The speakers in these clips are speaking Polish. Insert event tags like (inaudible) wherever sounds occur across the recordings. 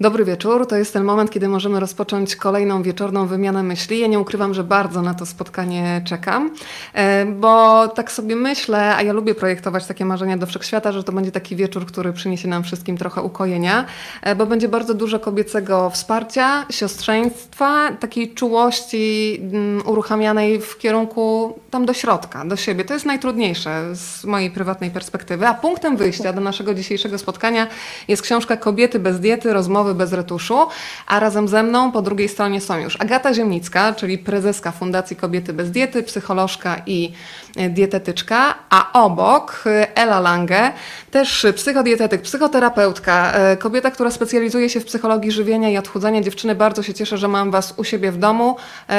Dobry wieczór. To jest ten moment, kiedy możemy rozpocząć kolejną wieczorną wymianę myśli. Ja nie ukrywam, że bardzo na to spotkanie czekam, e, bo tak sobie myślę, a ja lubię projektować takie marzenia do wszechświata, że to będzie taki wieczór, który przyniesie nam wszystkim trochę ukojenia, e, bo będzie bardzo dużo kobiecego wsparcia, siostrzeństwa, takiej czułości mm, uruchamianej w kierunku tam do środka, do siebie. To jest najtrudniejsze z mojej prywatnej perspektywy. A punktem wyjścia do naszego dzisiejszego spotkania jest książka Kobiety bez diety, rozmowy rozmowy bez retuszu, a razem ze mną po drugiej stronie są już Agata Ziemnicka, czyli prezeska Fundacji Kobiety bez Diety, psycholożka i e, dietetyczka, a obok e, Ela Lange, też psychodietetyk, psychoterapeutka, e, kobieta, która specjalizuje się w psychologii żywienia i odchudzania. Dziewczyny, bardzo się cieszę, że mam Was u siebie w domu,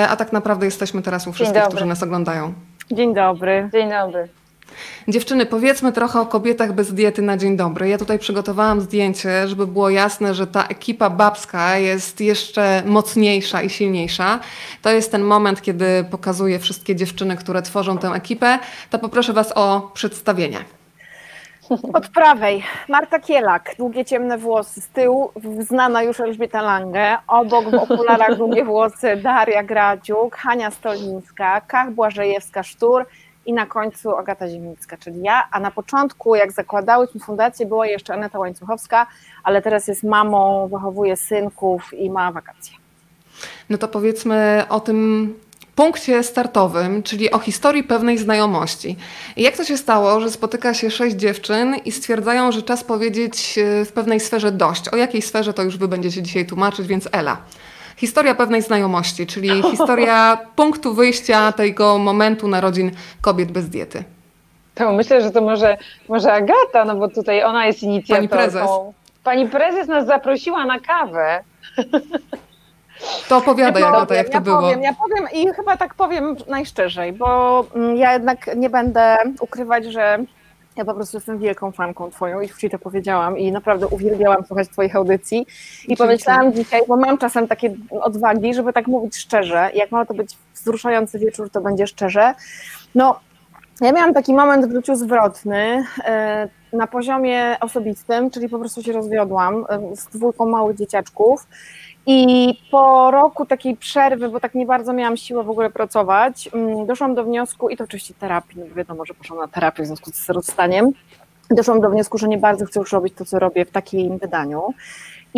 a tak naprawdę jesteśmy teraz u wszystkich, którzy nas oglądają. Dzień dobry. Dzień dobry. Dziewczyny, powiedzmy trochę o kobietach bez diety na dzień dobry. Ja tutaj przygotowałam zdjęcie, żeby było jasne, że ta ekipa babska jest jeszcze mocniejsza i silniejsza. To jest ten moment, kiedy pokazuję wszystkie dziewczyny, które tworzą tę ekipę. To poproszę Was o przedstawienie. Od prawej Marta Kielak, długie ciemne włosy, z tyłu znana już Elżbieta Lange, obok w okularach długie włosy Daria Gradziuk, Hania Stolińska, Kach Błażejewska-Sztur, i na końcu Agata Ziemnicka, czyli ja, a na początku, jak zakładałyśmy fundację, była jeszcze Aneta Łańcuchowska, ale teraz jest mamą, wychowuje synków i ma wakacje. No to powiedzmy o tym punkcie startowym, czyli o historii pewnej znajomości. Jak to się stało, że spotyka się sześć dziewczyn i stwierdzają, że czas powiedzieć e, w pewnej sferze dość? O jakiej sferze to już wy będziecie dzisiaj tłumaczyć, więc Ela historia pewnej znajomości, czyli historia punktu wyjścia tego momentu narodzin kobiet bez diety. To myślę, że to może, może Agata, no bo tutaj ona jest inicjatorką. Pani prezes. Pani prezes nas zaprosiła na kawę. To opowiadaj, ja Agata, jak ja to było. Powiem, ja powiem i chyba tak powiem najszczerzej, bo mm, ja jednak nie będę ukrywać, że ja po prostu jestem wielką fanką Twoją, już Ci to powiedziałam i naprawdę uwielbiałam słuchać Twoich audycji. I pomyślałam dzisiaj, bo mam czasem takie odwagi, żeby tak mówić szczerze. Jak ma to być wzruszający wieczór, to będzie szczerze. No, ja miałam taki moment w życiu zwrotny e, na poziomie osobistym, czyli po prostu się rozwiodłam e, z dwójką małych dzieciaczków i po roku takiej przerwy, bo tak nie bardzo miałam siłę w ogóle pracować, mm, doszłam do wniosku, i to oczywiście terapii, no wiadomo, że poszłam na terapię w związku z rozstaniem, doszłam do wniosku, że nie bardzo chcę już robić to, co robię w takim wydaniu.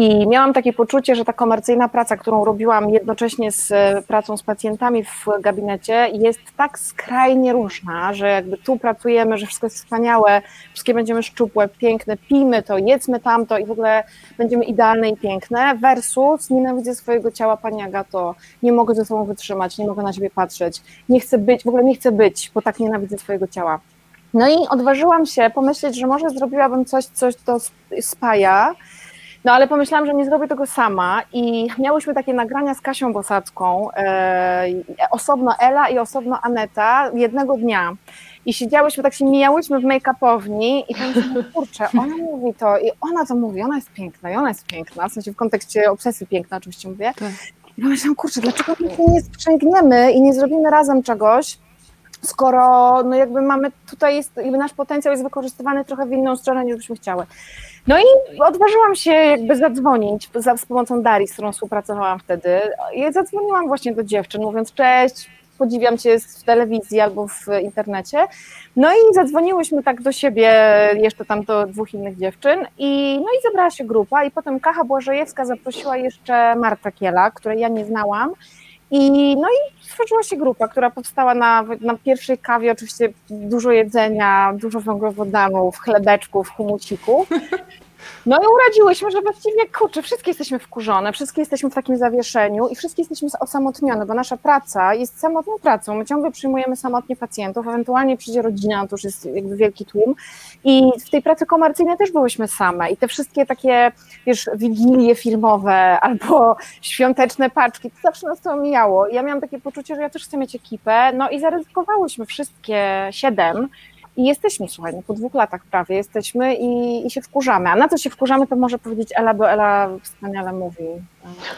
I miałam takie poczucie, że ta komercyjna praca, którą robiłam jednocześnie z e, pracą z pacjentami w gabinecie, jest tak skrajnie różna, że jakby tu pracujemy, że wszystko jest wspaniałe, wszystkie będziemy szczupłe, piękne, pijmy to, jedzmy tamto i w ogóle będziemy idealne i piękne, versus nienawidzę swojego ciała, Pani Agato, nie mogę ze sobą wytrzymać, nie mogę na siebie patrzeć, nie chcę być, w ogóle nie chcę być, bo tak nienawidzę swojego ciała. No i odważyłam się pomyśleć, że może zrobiłabym coś, coś to spaja, no ale pomyślałam, że nie zrobię tego sama i miałyśmy takie nagrania z Kasią Bosacką, e, osobno Ela i osobno Aneta jednego dnia. I siedziałyśmy, tak się mijałyśmy w make-upowni i pomyślałam, kurczę, ona mówi to i ona to mówi, ona jest piękna i ona jest piękna, w sensie w kontekście obsesji piękna oczywiście mówię. Tak. I pomyślałam, kurczę, dlaczego my nie sprzęgniemy i nie zrobimy razem czegoś, skoro no jakby mamy, tutaj jest, jakby nasz potencjał jest wykorzystywany trochę w inną stronę niż byśmy chciały. No i odważyłam się jakby zadzwonić za, z pomocą Darii, z którą współpracowałam wtedy. I zadzwoniłam właśnie do dziewczyn, mówiąc cześć, podziwiam cię w telewizji albo w internecie. No i zadzwoniłyśmy tak do siebie, jeszcze tam do dwóch innych dziewczyn i no i zebrała się grupa i potem Kacha Błażejewska zaprosiła jeszcze Marta Kiela, której ja nie znałam i no i stworzyła się grupa, która powstała na, na pierwszej kawie, oczywiście dużo jedzenia, dużo węglowodanów, chlebeczków, humusików. (laughs) No i uradziłyśmy, że właściwie, kurczę, wszystkie jesteśmy wkurzone, wszystkie jesteśmy w takim zawieszeniu i wszystkie jesteśmy osamotnione, bo nasza praca jest samotną pracą. My ciągle przyjmujemy samotnie pacjentów, ewentualnie przyjdzie rodzina, to już jest jakby wielki tłum. I w tej pracy komercyjnej też byłyśmy same i te wszystkie takie, wiesz, wigilie filmowe albo świąteczne paczki, to zawsze nas to omijało. Ja miałam takie poczucie, że ja też chcę mieć ekipę, no i zaryzykowałyśmy wszystkie siedem, i jesteśmy, słuchaj, no po dwóch latach prawie jesteśmy i, i się wkurzamy. A na co się wkurzamy, to może powiedzieć Ela, bo Ela wspaniale mówi.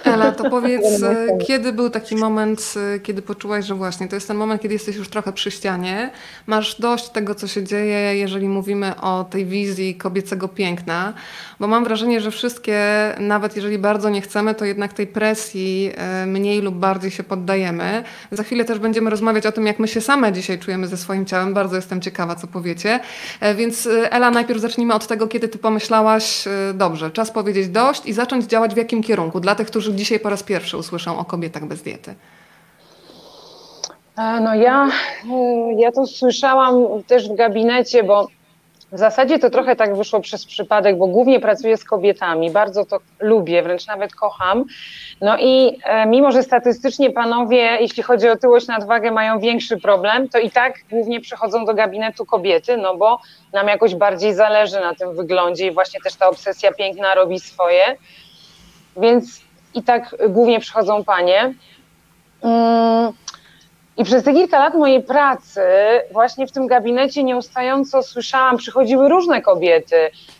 Ela, to powiedz, e, kiedy był taki moment, e, kiedy poczułaś, że właśnie to jest ten moment, kiedy jesteś już trochę przy ścianie, masz dość tego, co się dzieje, jeżeli mówimy o tej wizji kobiecego piękna, bo mam wrażenie, że wszystkie, nawet jeżeli bardzo nie chcemy, to jednak tej presji e, mniej lub bardziej się poddajemy. Za chwilę też będziemy rozmawiać o tym, jak my się same dzisiaj czujemy ze swoim ciałem. Bardzo jestem ciekawa, co powiecie. Więc Ela, najpierw zacznijmy od tego, kiedy ty pomyślałaś, dobrze, czas powiedzieć dość i zacząć działać w jakim kierunku? Dla tych, którzy dzisiaj po raz pierwszy usłyszą o kobietach bez diety? E, no ja, e, ja to słyszałam też w gabinecie, bo w zasadzie to trochę tak wyszło przez przypadek, bo głównie pracuję z kobietami, bardzo to lubię, wręcz nawet kocham. No i e, mimo, że statystycznie panowie, jeśli chodzi o tyłość, nadwagę, mają większy problem, to i tak głównie przychodzą do gabinetu kobiety, no bo nam jakoś bardziej zależy na tym wyglądzie i właśnie też ta obsesja piękna robi swoje. Więc i tak głównie przychodzą panie. Mm, I przez te kilka lat mojej pracy, właśnie w tym gabinecie nieustająco słyszałam, przychodziły różne kobiety,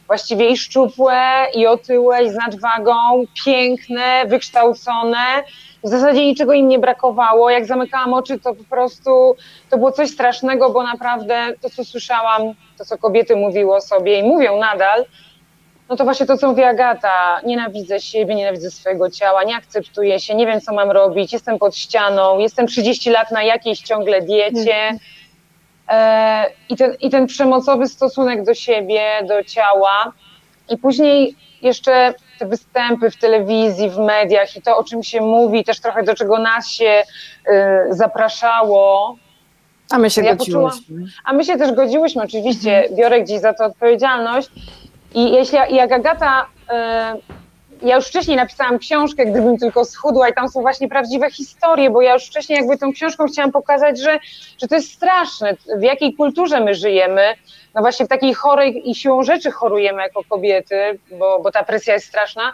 właściwie i szczupłe, i otyłe, i z nadwagą, piękne, wykształcone. W zasadzie niczego im nie brakowało. Jak zamykałam oczy, to po prostu to było coś strasznego, bo naprawdę to, co słyszałam, to, co kobiety mówiły o sobie i mówią nadal, no to właśnie to, co mówi Agata, nienawidzę siebie, nienawidzę swojego ciała, nie akceptuję się, nie wiem, co mam robić, jestem pod ścianą, jestem 30 lat na jakiejś ciągle diecie. E, i, ten, I ten przemocowy stosunek do siebie, do ciała. I później jeszcze te występy w telewizji, w mediach i to, o czym się mówi, też trochę do czego nas się y, zapraszało. A my się ja godziłyśmy. A my się też godziłyśmy, oczywiście, mhm. biorę gdzieś za to odpowiedzialność. I jeśli jak Agata, e, ja już wcześniej napisałam książkę, gdybym tylko schudła i tam są właśnie prawdziwe historie, bo ja już wcześniej jakby tą książką chciałam pokazać, że, że to jest straszne, w jakiej kulturze my żyjemy, no właśnie w takiej chorej i siłą rzeczy chorujemy jako kobiety, bo, bo ta presja jest straszna.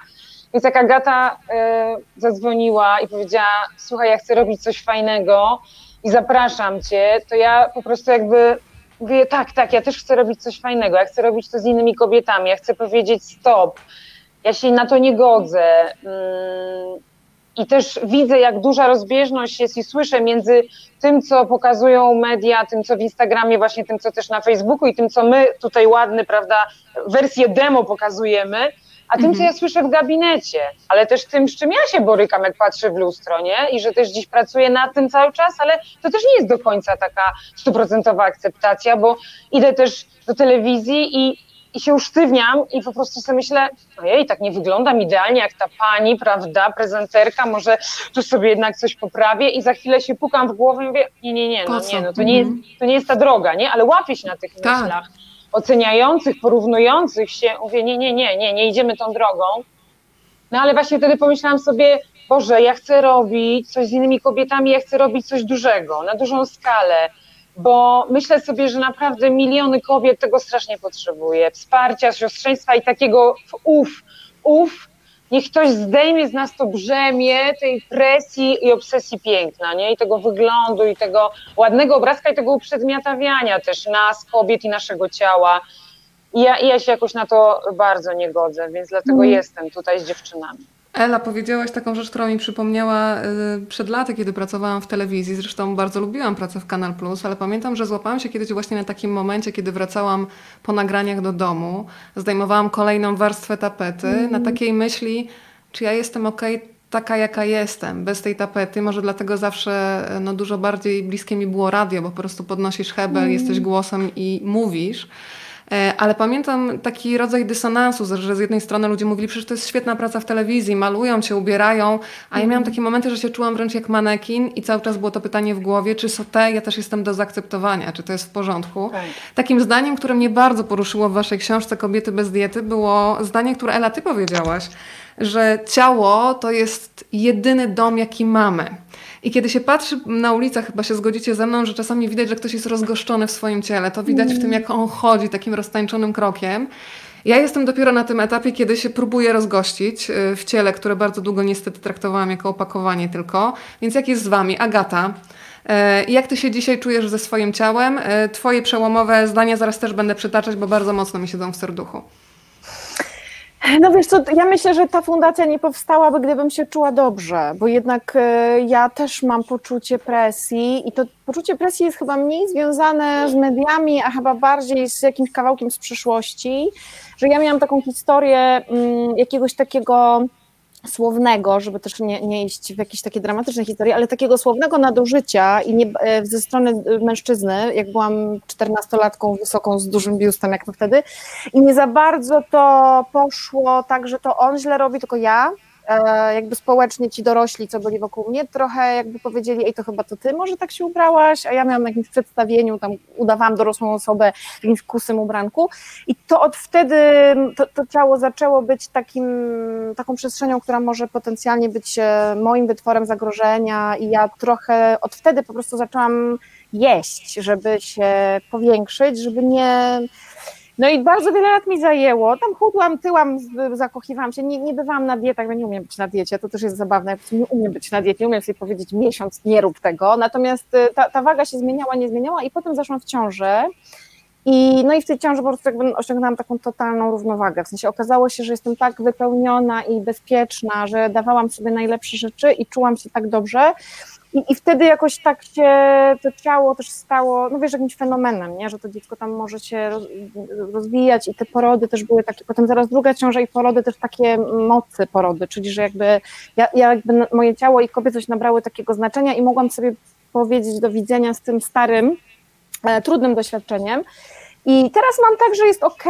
Więc jak Agata e, zadzwoniła i powiedziała, słuchaj, ja chcę robić coś fajnego i zapraszam cię, to ja po prostu jakby mówię, tak, tak, ja też chcę robić coś fajnego, ja chcę robić to z innymi kobietami, ja chcę powiedzieć stop, ja się na to nie godzę. Mm, I też widzę, jak duża rozbieżność jest i słyszę między tym, co pokazują media, tym, co w Instagramie, właśnie tym, co też na Facebooku i tym, co my tutaj ładny, prawda, wersję demo pokazujemy, a tym, co mhm. ja słyszę w gabinecie, ale też tym, z czym ja się borykam, jak patrzę w lustro, nie? I że też dziś pracuję nad tym cały czas, ale to też nie jest do końca taka stuprocentowa akceptacja, bo idę też do telewizji i, i się usztywniam i po prostu sobie myślę, ojej, tak nie wyglądam idealnie jak ta pani, prawda, prezenterka, może tu sobie jednak coś poprawię i za chwilę się pukam w głowę i mówię, nie, nie, nie, no nie, no to nie, jest, mhm. to nie jest ta droga, nie? Ale łapię się na tych tak. myślach oceniających, porównujących się, mówię, nie, nie, nie, nie, nie idziemy tą drogą. No ale właśnie wtedy pomyślałam sobie, Boże, ja chcę robić coś z innymi kobietami, ja chcę robić coś dużego, na dużą skalę, bo myślę sobie, że naprawdę miliony kobiet tego strasznie potrzebuje. Wsparcia, siostrzeństwa i takiego uf, uf, niech ktoś zdejmie z nas to brzemię tej presji i obsesji piękna, nie? I tego wyglądu, i tego ładnego obrazka, i tego uprzedmiotawiania też nas, kobiet i naszego ciała. I ja, i ja się jakoś na to bardzo nie godzę, więc dlatego mm. jestem tutaj z dziewczynami. Ela, powiedziałaś taką rzecz, która mi przypomniała y, przed laty, kiedy pracowałam w telewizji. Zresztą bardzo lubiłam pracę w Kanal Plus, ale pamiętam, że złapałam się kiedyś właśnie na takim momencie, kiedy wracałam po nagraniach do domu, zdejmowałam kolejną warstwę tapety, mm. na takiej myśli, czy ja jestem ok, taka jaka jestem, bez tej tapety. Może dlatego zawsze no, dużo bardziej bliskie mi było radio, bo po prostu podnosisz hebel, mm. jesteś głosem i mówisz. E, ale pamiętam taki rodzaj dysonansu, że z jednej strony ludzie mówili, przecież to jest świetna praca w telewizji, malują cię, ubierają, a ja miałam takie momenty, że się czułam wręcz jak manekin i cały czas było to pytanie w głowie, czy te ja też jestem do zaakceptowania, czy to jest w porządku. Tak. Takim zdaniem, które mnie bardzo poruszyło w waszej książce Kobiety bez diety było zdanie, które Ela, ty powiedziałaś, że ciało to jest jedyny dom, jaki mamy. I kiedy się patrzy na ulicach, chyba się zgodzicie ze mną, że czasami widać, że ktoś jest rozgoszczony w swoim ciele. To widać w tym, jak on chodzi takim roztańczonym krokiem. Ja jestem dopiero na tym etapie, kiedy się próbuję rozgościć y, w ciele, które bardzo długo niestety traktowałam jako opakowanie tylko. Więc jak jest z Wami? Agata, y, jak Ty się dzisiaj czujesz ze swoim ciałem? Y, twoje przełomowe zdania zaraz też będę przytaczać, bo bardzo mocno mi siedzą w serduchu. No wiesz co, ja myślę, że ta fundacja nie powstałaby, gdybym się czuła dobrze, bo jednak e, ja też mam poczucie presji i to poczucie presji jest chyba mniej związane z mediami, a chyba bardziej z jakimś kawałkiem z przyszłości, że ja miałam taką historię mm, jakiegoś takiego słownego, żeby też nie, nie iść w jakieś takie dramatyczne historie, ale takiego słownego nadużycia i nie, e, ze strony e, mężczyzny, jak byłam czternastolatką wysoką z dużym biustem, jak to wtedy, i nie za bardzo to poszło tak, że to on źle robi, tylko ja, jakby społecznie ci dorośli, co byli wokół mnie, trochę jakby powiedzieli, ej, to chyba to ty może tak się ubrałaś, a ja miałam na jakimś przedstawieniu, tam udawałam dorosłą osobę w jakimś kusym ubranku. I to od wtedy to, to ciało zaczęło być takim, taką przestrzenią, która może potencjalnie być e, moim wytworem zagrożenia. I ja trochę od wtedy po prostu zaczęłam jeść, żeby się powiększyć, żeby nie no i bardzo wiele lat mi zajęło. Tam chudłam, tyłam, zakochiwałam się. Nie, nie bywałam na dietach, bo nie umiem być na diecie. To też jest zabawne. Nie umiem być na diecie, nie umiem sobie powiedzieć miesiąc, nie rób tego. Natomiast y, ta, ta waga się zmieniała, nie zmieniała i potem zaszłam w ciążę. I, no i w tej ciąży po prostu jakby osiągnęłam taką totalną równowagę. W sensie okazało się, że jestem tak wypełniona i bezpieczna, że dawałam sobie najlepsze rzeczy i czułam się tak dobrze, i, I wtedy jakoś tak się to ciało też stało, no wiesz, jakimś fenomenem, nie? że to dziecko tam może się rozwijać i te porody też były takie, potem zaraz druga ciąża i porody też takie mocy porody, czyli że jakby ja, ja jakby moje ciało i kobiecość nabrały takiego znaczenia i mogłam sobie powiedzieć do widzenia z tym starym, e, trudnym doświadczeniem, i teraz mam tak, że jest ok,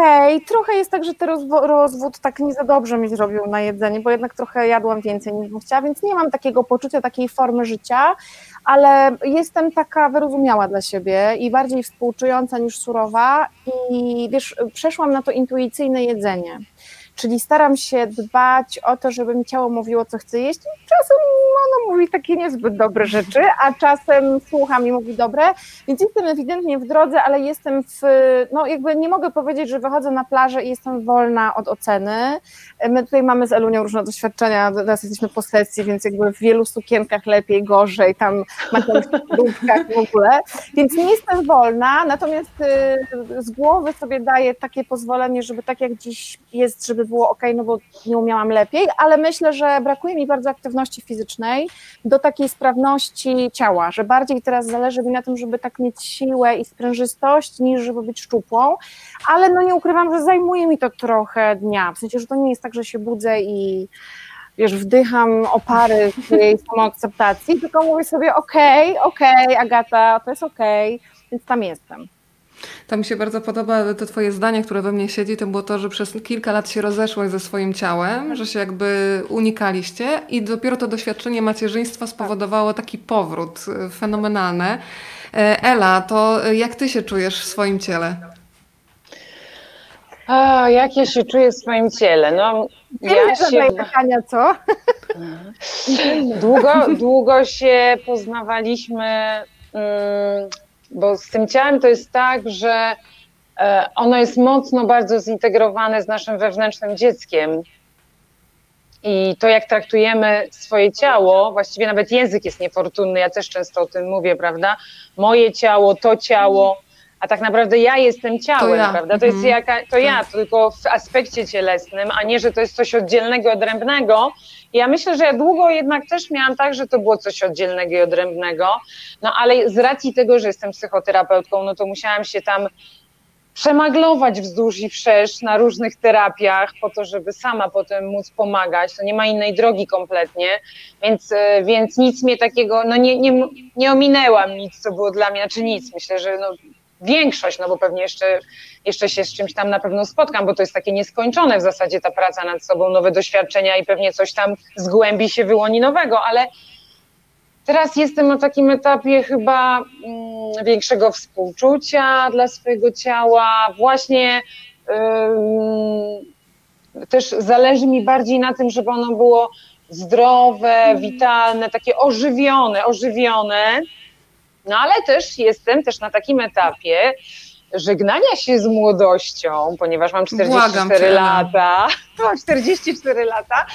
trochę jest tak, że ten rozwód tak nie za dobrze mi zrobił na jedzenie, bo jednak trochę jadłam więcej niż bym chciała, więc nie mam takiego poczucia, takiej formy życia, ale jestem taka wyrozumiała dla siebie i bardziej współczująca niż surowa. I wiesz, przeszłam na to intuicyjne jedzenie czyli staram się dbać o to, żeby mi ciało mówiło, co chce jeść. Czasem ono mówi takie niezbyt dobre rzeczy, a czasem słucham i mówi dobre, więc jestem ewidentnie w drodze, ale jestem w, no jakby nie mogę powiedzieć, że wychodzę na plażę i jestem wolna od oceny. My tutaj mamy z Elunią różne doświadczenia, teraz jesteśmy po sesji, więc jakby w wielu sukienkach lepiej, gorzej, tam na (laughs) dróbkach w ogóle, więc nie jestem wolna, natomiast y, z głowy sobie daję takie pozwolenie, żeby tak jak dziś jest, żeby było ok, no bo nie umiałam lepiej, ale myślę, że brakuje mi bardzo aktywności fizycznej do takiej sprawności ciała, że bardziej teraz zależy mi na tym, żeby tak mieć siłę i sprężystość, niż żeby być szczupłą, ale no nie ukrywam, że zajmuje mi to trochę dnia, w sensie, że to nie jest tak, że się budzę i wiesz, wdycham opary swojej (laughs) samoakceptacji, tylko mówię sobie, okej, okay, okej, okay, Agata, to jest okej, okay, więc tam jestem. To mi się bardzo podoba to twoje zdanie, które we mnie siedzi, to było to, że przez kilka lat się rozeszłaś ze swoim ciałem, że się jakby unikaliście i dopiero to doświadczenie macierzyństwa spowodowało taki powrót y, fenomenalny. E, Ela, to jak ty się czujesz w swoim ciele? O, jak ja się czuję w swoim ciele? No, ja się... pytania, co? Długo, długo się poznawaliśmy mm, bo z tym ciałem to jest tak, że e, ono jest mocno bardzo zintegrowane z naszym wewnętrznym dzieckiem. I to, jak traktujemy swoje ciało, właściwie nawet język jest niefortunny, ja też często o tym mówię, prawda? Moje ciało, to ciało, a tak naprawdę ja jestem ciałem, to ja. prawda? To jest mhm. jaka, to ja, tak. tylko w aspekcie cielesnym, a nie, że to jest coś oddzielnego, odrębnego. Ja myślę, że ja długo jednak też miałam tak, że to było coś oddzielnego i odrębnego, no ale z racji tego, że jestem psychoterapeutką, no to musiałam się tam przemaglować wzdłuż i wszerz na różnych terapiach po to, żeby sama potem móc pomagać. To nie ma innej drogi kompletnie, więc, e, więc nic mnie takiego, no nie, nie, nie ominęłam nic, co było dla mnie, znaczy nic, myślę, że no, większość, no bo pewnie jeszcze, jeszcze się z czymś tam na pewno spotkam, bo to jest takie nieskończone w zasadzie ta praca nad sobą, nowe doświadczenia i pewnie coś tam zgłębi się wyłoni nowego, ale teraz jestem na takim etapie chyba mm, większego współczucia dla swojego ciała, właśnie yy, też zależy mi bardziej na tym, żeby ono było zdrowe, witalne, takie ożywione, ożywione, no ale też jestem też na takim etapie żegnania się z młodością, ponieważ mam 44 Błagam lata. (laughs) Mam 44 lata.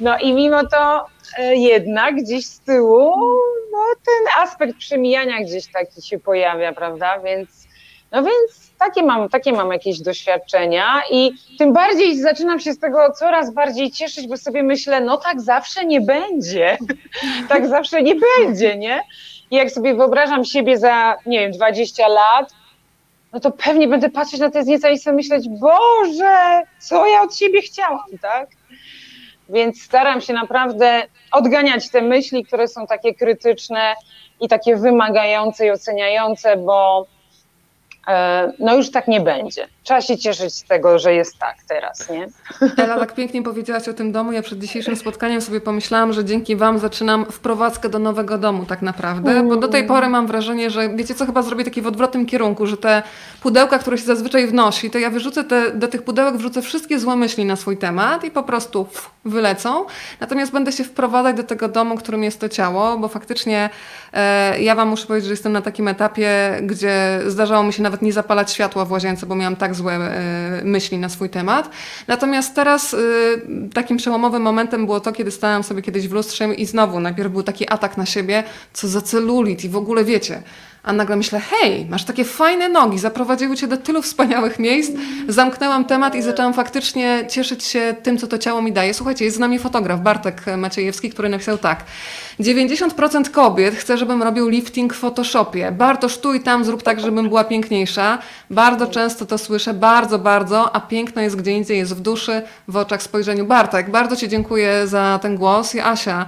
No i mimo to e, jednak gdzieś z tyłu no, ten aspekt przemijania gdzieś taki się pojawia, prawda? Więc No więc takie mam, takie mam jakieś doświadczenia i tym bardziej zaczynam się z tego coraz bardziej cieszyć, bo sobie myślę, no tak zawsze nie będzie, (laughs) tak zawsze nie będzie, nie? I jak sobie wyobrażam siebie za, nie wiem, 20 lat, no to pewnie będę patrzeć na te zdjęcia i sobie myśleć, Boże, co ja od siebie chciałam, tak? Więc staram się naprawdę odganiać te myśli, które są takie krytyczne i takie wymagające i oceniające, bo no już tak nie będzie. Trzeba się cieszyć z tego, że jest tak teraz, nie? (laughs) Ela, tak pięknie powiedziałaś o tym domu. Ja przed dzisiejszym spotkaniem sobie pomyślałam, że dzięki Wam zaczynam wprowadzkę do nowego domu tak naprawdę, bo do tej pory mam wrażenie, że wiecie co, chyba zrobię taki w odwrotnym kierunku, że te pudełka, które się zazwyczaj wnosi, to ja wyrzucę te, do tych pudełek, wrzucę wszystkie złe myśli na swój temat i po prostu wylecą. Natomiast będę się wprowadzać do tego domu, którym jest to ciało, bo faktycznie e, ja Wam muszę powiedzieć, że jestem na takim etapie, gdzie zdarzało mi się nawet nie zapalać światła w łazience, bo miałam tak złe e, myśli na swój temat. Natomiast teraz e, takim przełomowym momentem było to, kiedy stałam sobie kiedyś w lustrze i znowu najpierw był taki atak na siebie, co za celulit i w ogóle wiecie, a nagle myślę, hej, masz takie fajne nogi, zaprowadziły cię do tylu wspaniałych miejsc. Zamknęłam temat i zaczęłam faktycznie cieszyć się tym, co to ciało mi daje. Słuchajcie, jest z nami fotograf Bartek Maciejewski, który napisał tak. 90% kobiet chce, żebym robił lifting w Photoshopie. Bartosz tu i tam zrób tak, żebym była piękniejsza. Bardzo często to słyszę, bardzo, bardzo, a piękno jest gdzie indziej, jest w duszy, w oczach, spojrzeniu. Bartek, bardzo Ci dziękuję za ten głos. I Asia,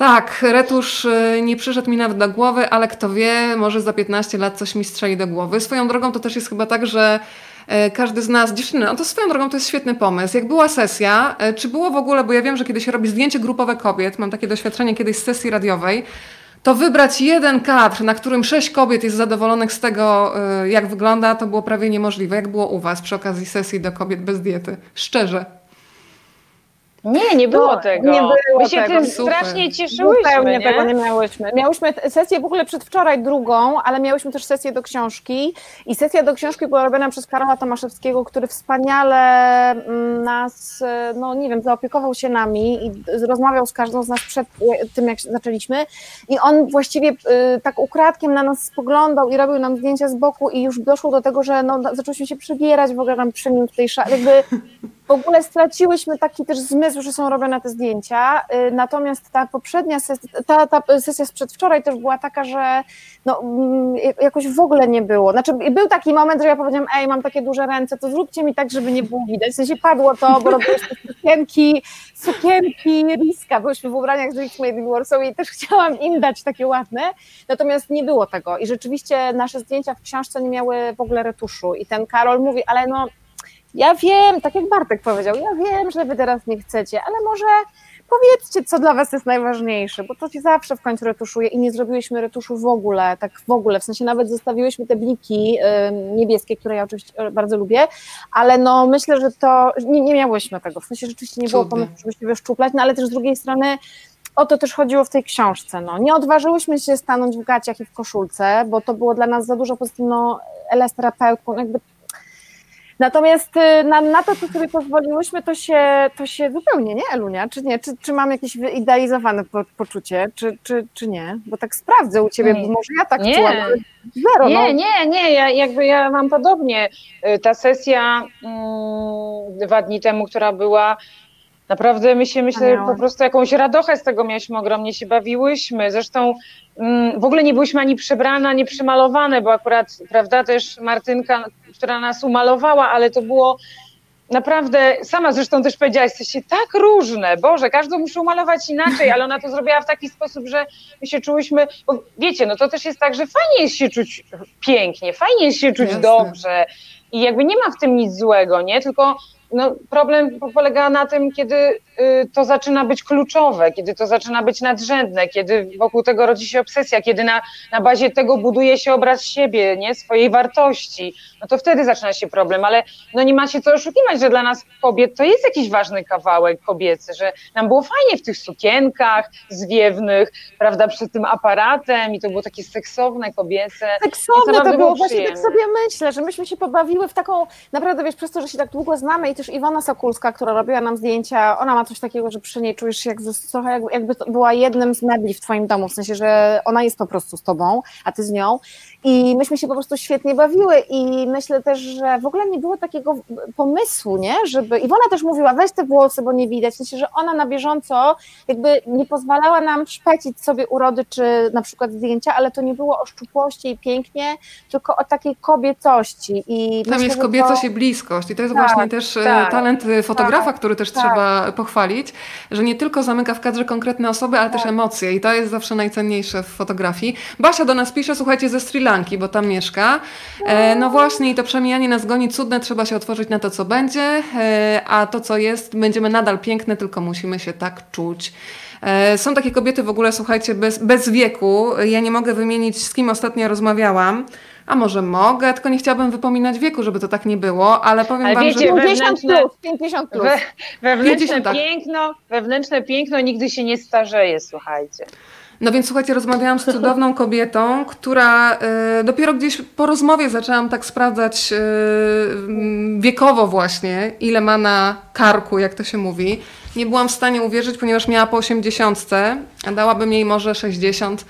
tak, retusz y, nie przyszedł mi nawet do głowy, ale kto wie, może za 15 lat coś mi strzeli do głowy. Swoją drogą to też jest chyba tak, że e, każdy z nas, dziewczyny, no to swoją drogą to jest świetny pomysł. Jak była sesja, e, czy było w ogóle, bo ja wiem, że kiedy się robi zdjęcie grupowe kobiet, mam takie doświadczenie kiedyś z sesji radiowej, to wybrać jeden kadr, na którym sześć kobiet jest zadowolonych z tego, e, jak wygląda, to było prawie niemożliwe. Jak było u Was przy okazji sesji do kobiet bez diety? Szczerze. Nie, nie było No, tego. nie było My się tego, tym super. strasznie cieszyłyśmy, Zupełnie nie? tego nie miałyśmy. Miałyśmy sesję w ogóle przedwczoraj drugą, ale miałyśmy też sesję do książki i sesja do książki była robiona przez Karola Tomaszewskiego, który wspaniale mm, nas, e, no nie wiem, zaopiekował się nami i rozmawiał z każdą z nas przed e, tym, jak zaczęliśmy i on właściwie e, tak ukradkiem na nas spoglądał i robił nam zdjęcia z boku i już doszło do tego, że no, zaczęliśmy się przebierać w ogóle nam przy nim tutaj, jakby w ogóle straciłyśmy taki też zmysł, że są robione te zdjęcia. y, Natomiast ta poprzednia sesja, ta, ta sesja z przedwczoraj też była taka, że no, mm, jakoś w ogóle nie było. Znaczy, był taki moment, że ja powiedziałam, ej, mam takie duże ręce, to zróbcie mi tak, żeby nie było widać. W sensie padło to, bo robiłyśmy (laughs) sukienki, sukienki Riska, byłyśmy w ubraniach z Rich Made in Warsaw i też chciałam im dać takie ładne, natomiast nie było tego. I rzeczywiście nasze zdjęcia w książce nie miały w ogóle retuszu. I ten Karol mówi, ale no ja wiem, tak jak Bartek powiedział, ja wiem, że wy teraz nie chcecie, ale może powiedzcie, co dla was jest najważniejsze, bo to ci zawsze w końcu retuszuje i nie zrobiłyśmy retuszu w ogóle, tak w ogóle, w sensie nawet zostawiłyśmy te bliki niebieskie, które ja oczywiście e, bardzo lubię, ale no myślę, że to, nie, nie miałyśmy tego, w sensie rzeczywiście nie było pomysłu, żeby się wyszczuplać, no ale też z drugiej strony o to też chodziło w tej książce. No. Nie odważyłyśmy się stanąć w gaciach i w koszulce, bo to było dla nas za dużo, poza tym no, Ela jest terapeutką, jakby Natomiast y, na, na to, co sobie pozwoliłyśmy, to się, to się zupełnie, nie, Elunia? Czy nie? Czy, czy mam jakieś wyidealizowane po, poczucie, czy, czy, czy nie? Bo tak sprawdzę u ciebie, Nie. bo może ja tak Nie. czułam. Zero, no. Nie, nie, nie, ja, jakby ja mam podobnie. Y, Ta sesja mm, dwa dni temu, która była, naprawdę my się myślę, po prostu jakąś radochę z tego mieliśmy, ogromnie się bawiłyśmy. Zresztą mm, w ogóle nie byłyśmy ani przebrane, ani przymalowane, bo akurat, prawda, też Martynka, która nas umalowała, ale to było naprawdę, sama zresztą też powiedziałaś, jesteście tak różne, Boże, każdą muszę umalować inaczej, ale ona to zrobiła w taki sposób, że my się czułyśmy, bo wiecie, no to też jest tak, że fajnie jest się czuć pięknie, fajnie jest się czuć Jasne. dobrze i jakby nie ma w tym nic złego, nie, tylko no, problem polega na tym, kiedy y, to zaczyna być kluczowe, kiedy to zaczyna być nadrzędne, kiedy wokół tego rodzi się obsesja, kiedy na, na bazie tego buduje się obraz siebie, nie, swojej wartości, no to wtedy zaczyna się problem, ale no nie ma się co oszukiwać, że dla nas kobiet to jest jakiś ważny kawałek kobiecy, że nam było fajnie w tych sukienkach zwiewnych, prawda, przed tym aparatem i to było takie seksowne, kobiece. Seksowne to było było, właśnie tak sobie myślę, że myśmy się pobawiły bawiły w taką, naprawdę wiesz, przez to, że się tak długo znamy i też Iwona Sokulska, która robiła nam zdjęcia, ona ma coś takiego, że przy niej czujesz się jak, trochę jakby, była jednym z mebli w twoim domu, w sensie, że ona jest po prostu z tobą, a ty z nią. I myśmy się po prostu świetnie bawiły i myślę też, że w ogóle nie było takiego pomysłu, nie, żeby, Iwona też mówiła, weź te włosy, bo nie widać, w sensie, że ona na bieżąco jakby nie pozwalała nam szpecić sobie urody, czy na przykład zdjęcia, ale to nie było o szczupłości i pięknie, tylko o takiej kobiecości. I Tam myślę, jest kobiecość to... i bliskość. I to jest Tak, właśnie też e, tak, talent e, fotografa, tak, który też tak. trzeba pochwalić, że nie tylko zamyka w kadrze konkretne osoby, ale Tak. też emocje i to jest zawsze najcenniejsze w fotografii. Basia do nas pisze, słuchajcie, ze Sri Lanki, bo tam mieszka. E, no właśnie i to przemijanie nas goni cudne, trzeba się otworzyć na to, co będzie, e, a to, co jest, będziemy nadal piękne, tylko musimy się tak czuć. E, Są takie kobiety w ogóle, słuchajcie, bez, bez wieku. Ja nie mogę wymienić, z kim ostatnio rozmawiałam. A może mogę, tylko nie chciałabym wypominać wieku, żeby to tak nie było, ale powiem Ale wam, wiecie, że... 50 wewnętrzne- plus, 50 plus. We, wewnętrzne 50, tak. piękno, wewnętrzne piękno nigdy się nie starzeje, słuchajcie. No więc słuchajcie, rozmawiałam z cudowną (laughs) kobietą, która e, dopiero gdzieś po rozmowie zaczęłam tak sprawdzać e, mm, wiekowo właśnie, ile ma na karku, jak to się mówi. Nie byłam w stanie uwierzyć, ponieważ miała po 80, a dałabym jej może 60.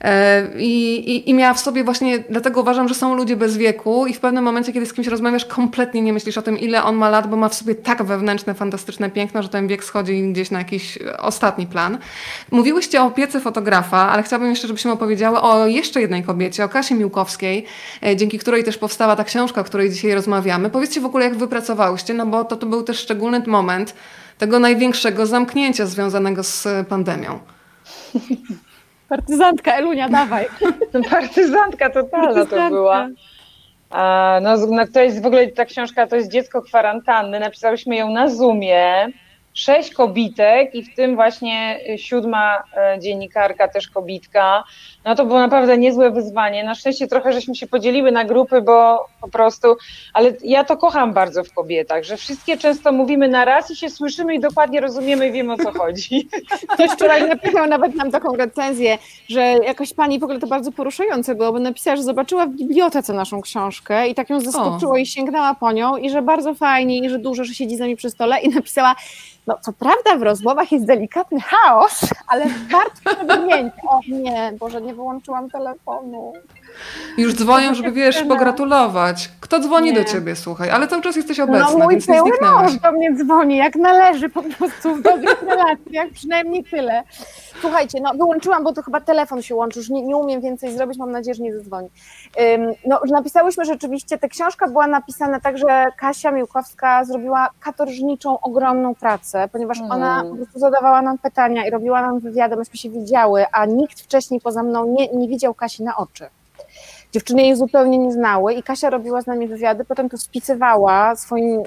E, I, i, I miała w sobie właśnie, dlatego uważam, że są ludzie bez wieku i w pewnym momencie, kiedy z kimś rozmawiasz, kompletnie nie myślisz o tym, ile on ma lat, bo ma w sobie tak wewnętrzne, fantastyczne piękno, że ten wiek schodzi gdzieś na jakiś ostatni plan. Mówiłyście o opiece fotografa, ale chciałabym jeszcze, żebyśmy opowiedziały o jeszcze jednej kobiecie, o Kasie Miłkowskiej, e, dzięki której też powstała ta książka, o której dzisiaj rozmawiamy. Powiedzcie w ogóle, jak wypracowałyście, no bo to, to był też szczególny moment tego największego zamknięcia związanego z e, pandemią. (laughs) Partyzantka Elunia, dawaj. (laughs) Partyzantka totalna to była. No, no, to jest w ogóle ta książka, to jest dziecko kwarantanny. Napisałyśmy ją na Zoomie. Sześć kobitek i w tym właśnie siódma e, dziennikarka, też kobitka. No to było naprawdę niezłe wyzwanie. Na szczęście trochę żeśmy się podzieliły na grupy, bo po prostu, ale ja to kocham bardzo w kobietach, że wszystkie często mówimy na raz i się słyszymy i dokładnie rozumiemy i wiemy o co chodzi. (laughs) Ktoś wczoraj napisał nawet nam taką recenzję, że jakaś pani, w ogóle to bardzo poruszające było, bo napisała, że zobaczyła w bibliotece naszą książkę i tak ją zaskoczyło i sięgnęła po nią i że bardzo fajnie i że dużo, że siedzi z nami przy stole i napisała, no co prawda w rozmowach jest delikatny chaos, ale wart przebrnięcia. O nie, Boże, nie wyłączyłam telefonu. Już dzwonią, żeby wiesz, pogratulować. Kto dzwoni Nie. do ciebie, słuchaj, ale cały czas jesteś obecna, no mój więc nie zniknęłaś. do mnie dzwoni, jak należy po prostu w dobrych relacjach, przynajmniej tyle. Słuchajcie, no wyłączyłam, bo to chyba telefon się łączy, już nie, nie umiem więcej zrobić, mam nadzieję, że nie zadzwoni. Ym, no, że napisałyśmy rzeczywiście, ta książka była napisana tak, że Kasia Miłkowska zrobiła katorżniczą, ogromną pracę, ponieważ Mm. ona po prostu zadawała nam pytania i robiła nam wywiady, myśmy się widziały, a nikt wcześniej poza mną nie, nie widział Kasi na oczy. Dziewczyny jej zupełnie nie znały i Kasia robiła z nami wywiady, potem to spisywała swoim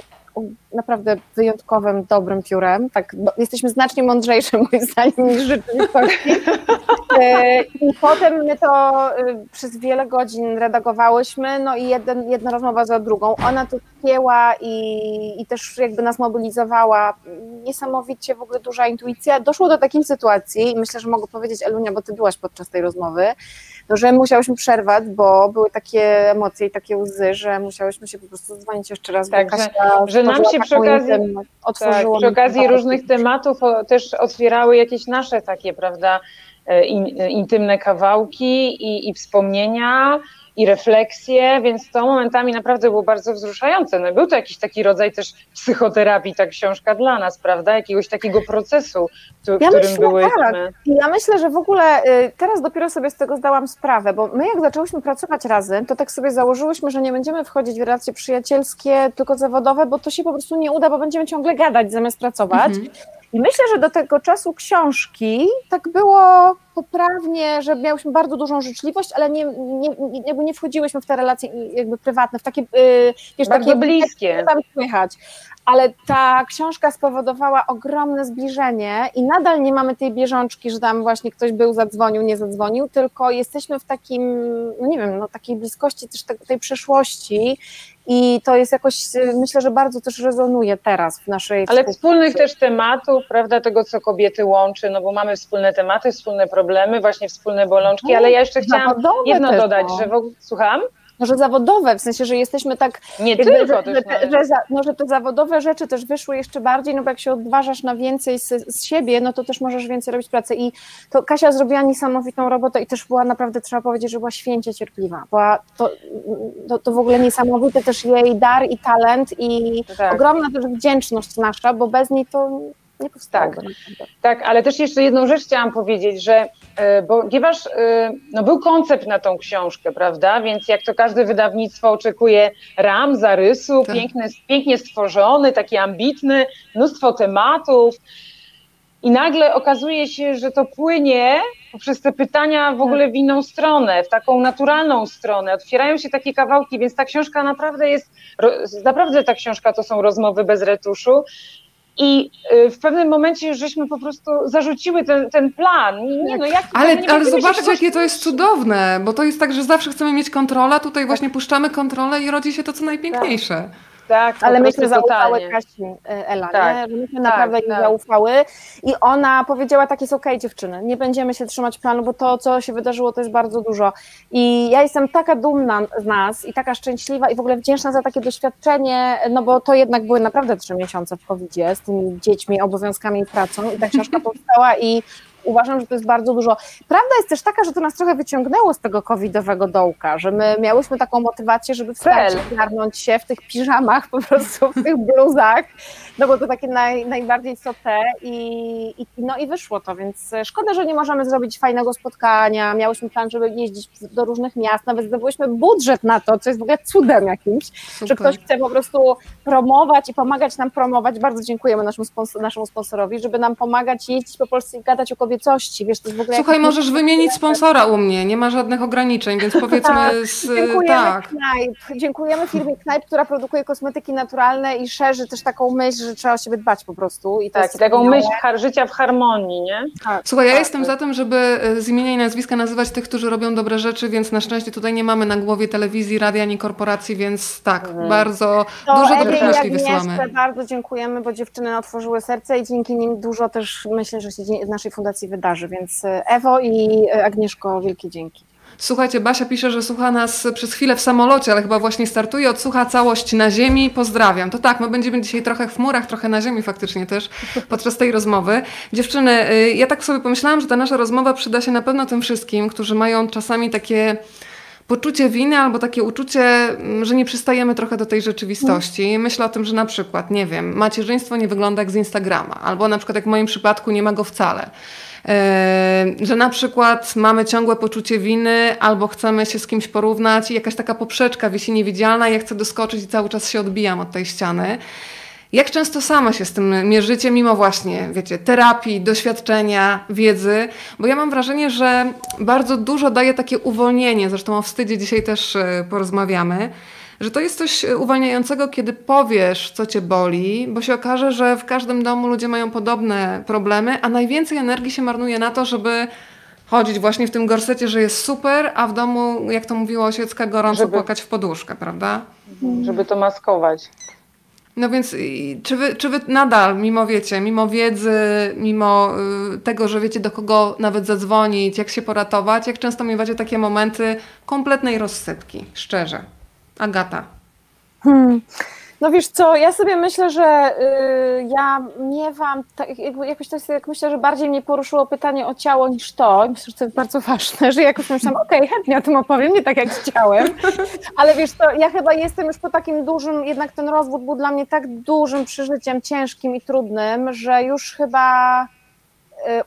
naprawdę wyjątkowym, dobrym piórem. Tak, jesteśmy znacznie mądrzejsze (laughs) moim zdaniem niż rzeczywistości. E, I potem my to e, przez wiele godzin redagowałyśmy, no i jeden, jedna rozmowa za drugą. Ona to wpięła i, i też jakby nas mobilizowała. Niesamowicie w ogóle duża intuicja. Doszło do takiej sytuacji, i myślę, że mogę powiedzieć Elunia, bo ty byłaś podczas tej rozmowy, no, że musiałyśmy przerwać, bo były takie emocje i takie łzy, że musiałyśmy się po prostu dzwonić jeszcze raz, Tak, bo że- Kasia że nam się przy okazji- intymność, Tak, przy okazji różnych tematów o, też otwierały jakieś nasze takie, prawda, e, in, e, intymne kawałki i, i wspomnienia i refleksje, więc to momentami naprawdę było bardzo wzruszające. No, był to jakiś taki rodzaj też psychoterapii, ta książka dla nas, prawda, jakiegoś takiego procesu, w, tu- w Ja którym myślę, byłyśmy. I Ja myślę, że w ogóle y, teraz dopiero sobie z tego zdałam sprawę, bo my jak zaczęłyśmy pracować razem, to tak sobie założyłyśmy, że nie będziemy wchodzić w relacje przyjacielskie, tylko zawodowe, bo to się po prostu nie uda, bo będziemy ciągle gadać zamiast pracować. Mhm. I myślę, że do tego czasu książki tak było poprawnie, że miałyśmy bardzo dużą życzliwość, ale nie, nie, jakby nie wchodziłyśmy w te relacje jakby prywatne, w takie, y, wiesz, Bardzo takie bliskie. tam słychać. Ale ta książka spowodowała ogromne zbliżenie i nadal nie mamy tej bieżączki, że tam właśnie ktoś był, zadzwonił, nie zadzwonił, tylko jesteśmy w takim, no nie wiem, no takiej bliskości też te, tej przeszłości i to jest jakoś, myślę, że bardzo też rezonuje teraz w naszej Ale wspólnych też tematów, prawda, tego, co kobiety łączy, no bo mamy wspólne tematy, wspólne problemy, właśnie wspólne bolączki, ale ja jeszcze chciałam jedno dodać, no. że w ogóle, słucham? No, że zawodowe, w sensie, że jesteśmy tak... Nie jakby, tylko że, że, że, za, no, że te zawodowe rzeczy też wyszły jeszcze bardziej, no bo jak się odważasz na więcej z, z siebie, no to też możesz więcej robić pracy i to Kasia zrobiła niesamowitą robotę i też była naprawdę, trzeba powiedzieć, że była święcie cierpliwa, była to, to, to w ogóle niesamowity też jej dar i talent i Tak. ogromna też wdzięczność nasza, bo bez niej to nie powstałoby. Tak. Tak, ale też jeszcze jedną rzecz chciałam powiedzieć, że e, bo ponieważ e, no, był koncept na tą książkę, prawda? Więc jak to każde wydawnictwo oczekuje ram, zarysu, Tak. piękny, pięknie stworzony, taki ambitny, mnóstwo tematów. I nagle okazuje się, że to płynie poprzez te pytania w ogóle w inną stronę, w taką naturalną stronę. Otwierają się takie kawałki, więc ta książka naprawdę jest, naprawdę ta książka to są rozmowy bez retuszu. I y, w pewnym momencie już żeśmy po prostu zarzuciły ten, ten plan. Nie, nie, no jak, Ale, no ale zobaczcie, jakie to jest cudowne, bo to jest tak, że zawsze chcemy mieć kontrolę, tutaj właśnie puszczamy kontrolę i rodzi się to, co najpiękniejsze. Tak, po Ale prostu myśmy zaufały totalnie. Kasi e, Ela, Tak. nie? że myśmy Tak, naprawdę jej tak. zaufały i ona powiedziała tak jest okej dziewczyny, nie będziemy się trzymać planu, bo to co się wydarzyło to jest bardzo dużo i ja jestem taka dumna z nas i taka szczęśliwa i w ogóle wdzięczna za takie doświadczenie, no bo to jednak były naprawdę trzy miesiące w covid z tymi dziećmi, obowiązkami i pracą i ta książka powstała i uważam, że to jest bardzo dużo. Prawda jest też taka, że to nas trochę wyciągnęło z tego covidowego dołka, że my miałyśmy taką motywację, żeby wstać, garnąć się w tych piżamach, po prostu w tych bluzach, no bo to takie naj, najbardziej co te i, i, no i wyszło to, więc szkoda, że nie możemy zrobić fajnego spotkania, miałyśmy plan, żeby jeździć do różnych miast, nawet zdobyłyśmy budżet na to, co jest w ogóle cudem jakimś, że Super. ktoś chce po prostu promować i pomagać nam promować. Bardzo dziękujemy naszemu, sponsor, naszemu sponsorowi, żeby nam pomagać jeździć po Polsce i gadać o kobiecości. Wiesz, to jest w ogóle Słuchaj, możesz wymienić sponsora u mnie, nie ma żadnych ograniczeń, więc powiedzmy z, Dziękujemy tak. Knajp. Dziękujemy firmie Knajp, która produkuje kosmetyki naturalne i szerzy też taką myśl, że trzeba o siebie dbać po prostu. I Tak, i taką myśl har- życia w harmonii, nie? Tak, Słuchaj, ja tak. jestem za tym, żeby e, z imienia i nazwiska nazywać tych, którzy robią dobre rzeczy, więc na szczęście tutaj nie mamy na głowie telewizji, radia ani korporacji, więc tak, Mhm. bardzo To dużo Ewie dobrych myśli wysyłamy. bardzo dziękujemy, bo dziewczyny otworzyły serce i dzięki nim dużo też myślę, że się w naszej fundacji wydarzy, więc e, Ewo i e, Agnieszko, wielkie dzięki. Słuchajcie, Basia pisze, że słucha nas przez chwilę w samolocie, ale chyba właśnie startuje, odsłucha całość na ziemi. Pozdrawiam. To tak, my będziemy dzisiaj trochę w chmurach, trochę na ziemi faktycznie też (laughs) podczas tej rozmowy. Dziewczyny, y, ja tak sobie pomyślałam, że ta nasza rozmowa przyda się na pewno tym wszystkim, którzy mają czasami takie poczucie winy albo takie uczucie, mm, że nie przystajemy trochę do tej rzeczywistości. Myślę o tym, że na przykład, nie wiem, macierzyństwo nie wygląda jak z Instagrama, albo na przykład jak w moim przypadku nie ma go wcale. Że na przykład mamy ciągłe poczucie winy, albo chcemy się z kimś porównać i jakaś taka poprzeczka wisi niewidzialna ja chcę doskoczyć i cały czas się odbijam od tej ściany. Jak często sama się z tym mierzycie, mimo właśnie, wiecie, terapii, doświadczenia, wiedzy? Bo ja mam wrażenie, że bardzo dużo daje takie uwolnienie, zresztą o wstydzie dzisiaj też e, porozmawiamy, że to jest coś e, uwalniającego, kiedy powiesz, co cię boli, bo się okaże, że w każdym domu ludzie mają podobne problemy, a najwięcej energii się marnuje na to, żeby chodzić właśnie w tym gorsecie, że jest super, a w domu, jak to mówiła Osiecka, gorąco Żeby- płakać w poduszkę, prawda? Żeby to maskować. No więc czy wy, czy wy nadal, mimo wiecie, mimo wiedzy, mimo y, tego, że wiecie do kogo nawet zadzwonić, jak się poratować, jak często miewacie takie momenty kompletnej rozsypki, szczerze. Agata. Hmm. No wiesz co, ja sobie myślę, że y, ja miewam, tak, jakby, jakoś tak sobie, jak myślę, że bardziej mnie poruszyło pytanie o ciało niż to. Myślę, że to jest bardzo (laughs) ważne, że jakoś myślałam, okej, chętnie o tym opowiem, nie tak jak chciałem, (laughs) ale wiesz co, ja chyba jestem już po takim dużym, jednak ten rozwód był dla mnie tak dużym przeżyciem, ciężkim i trudnym, że już chyba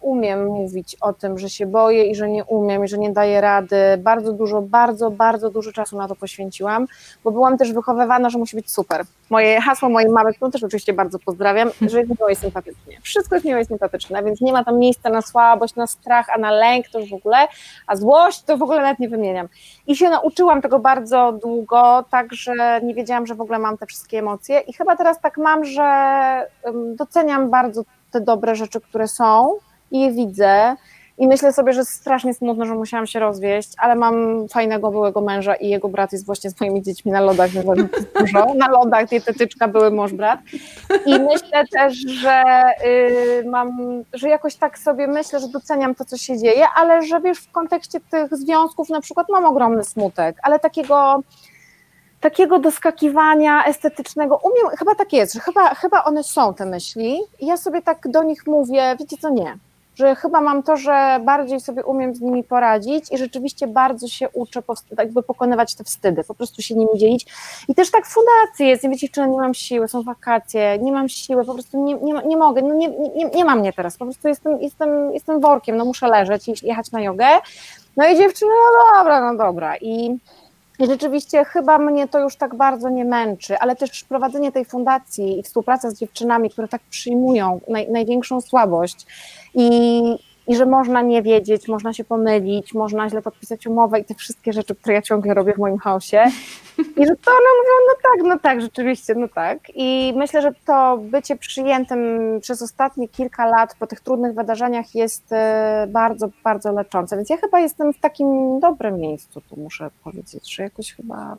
umiem mówić o tym, że się boję i że nie umiem i że nie daję rady. Bardzo dużo, bardzo, bardzo dużo czasu na to poświęciłam, bo byłam też wychowywana, że musi być super. Moje hasło mojej mamy, którą też oczywiście bardzo pozdrawiam, że jest miło i sympatycznie. Wszystko jest miłe i sympatyczne, więc nie ma tam miejsca na słabość, na strach, a na lęk to już w ogóle, a złość to w ogóle nawet nie wymieniam. I się nauczyłam tego bardzo długo, tak, że nie wiedziałam, że w ogóle mam te wszystkie emocje i chyba teraz tak mam, że doceniam bardzo te dobre rzeczy, które są i je widzę I myślę sobie, że strasznie smutno, że musiałam się rozwieść, ale mam fajnego byłego męża i jego brat jest właśnie z moimi dziećmi na lodach, dużo. Na lodach dietetyczka były mąż brat. I myślę też, że y, mam, że jakoś tak sobie myślę, że doceniam to, co się dzieje, ale że wiesz, w kontekście tych związków na przykład mam ogromny smutek, ale takiego takiego doskakiwania estetycznego, umiem, chyba tak jest, że chyba, chyba one są te myśli i ja sobie tak do nich mówię, wiecie co, nie, że chyba mam to, że bardziej sobie umiem z nimi poradzić i rzeczywiście bardzo się uczę jakby pokonywać te wstydy, po prostu się nimi dzielić. I też tak fundacji jest, nie wiecie, czy nie mam siły, są wakacje, nie mam siły, po prostu nie, nie, nie mogę, no nie, nie, nie ma mnie teraz, po prostu jestem, jestem, jestem workiem, no muszę leżeć i jechać na jogę. No i dziewczyny, no dobra, no dobra. I i rzeczywiście chyba mnie to już tak bardzo nie męczy, ale też prowadzenie tej fundacji i współpraca z dziewczynami, które tak przyjmują naj, największą słabość i, i że można nie wiedzieć, można się pomylić, można źle podpisać umowę i te wszystkie rzeczy, które ja ciągle robię w moim chaosie. I że to one mówią, no tak, no tak, rzeczywiście, no tak. I myślę, że to bycie przyjętym przez ostatnie kilka lat po tych trudnych wydarzeniach jest e, bardzo, bardzo leczące. Więc ja chyba jestem w takim dobrym miejscu, tu muszę powiedzieć, że jakoś chyba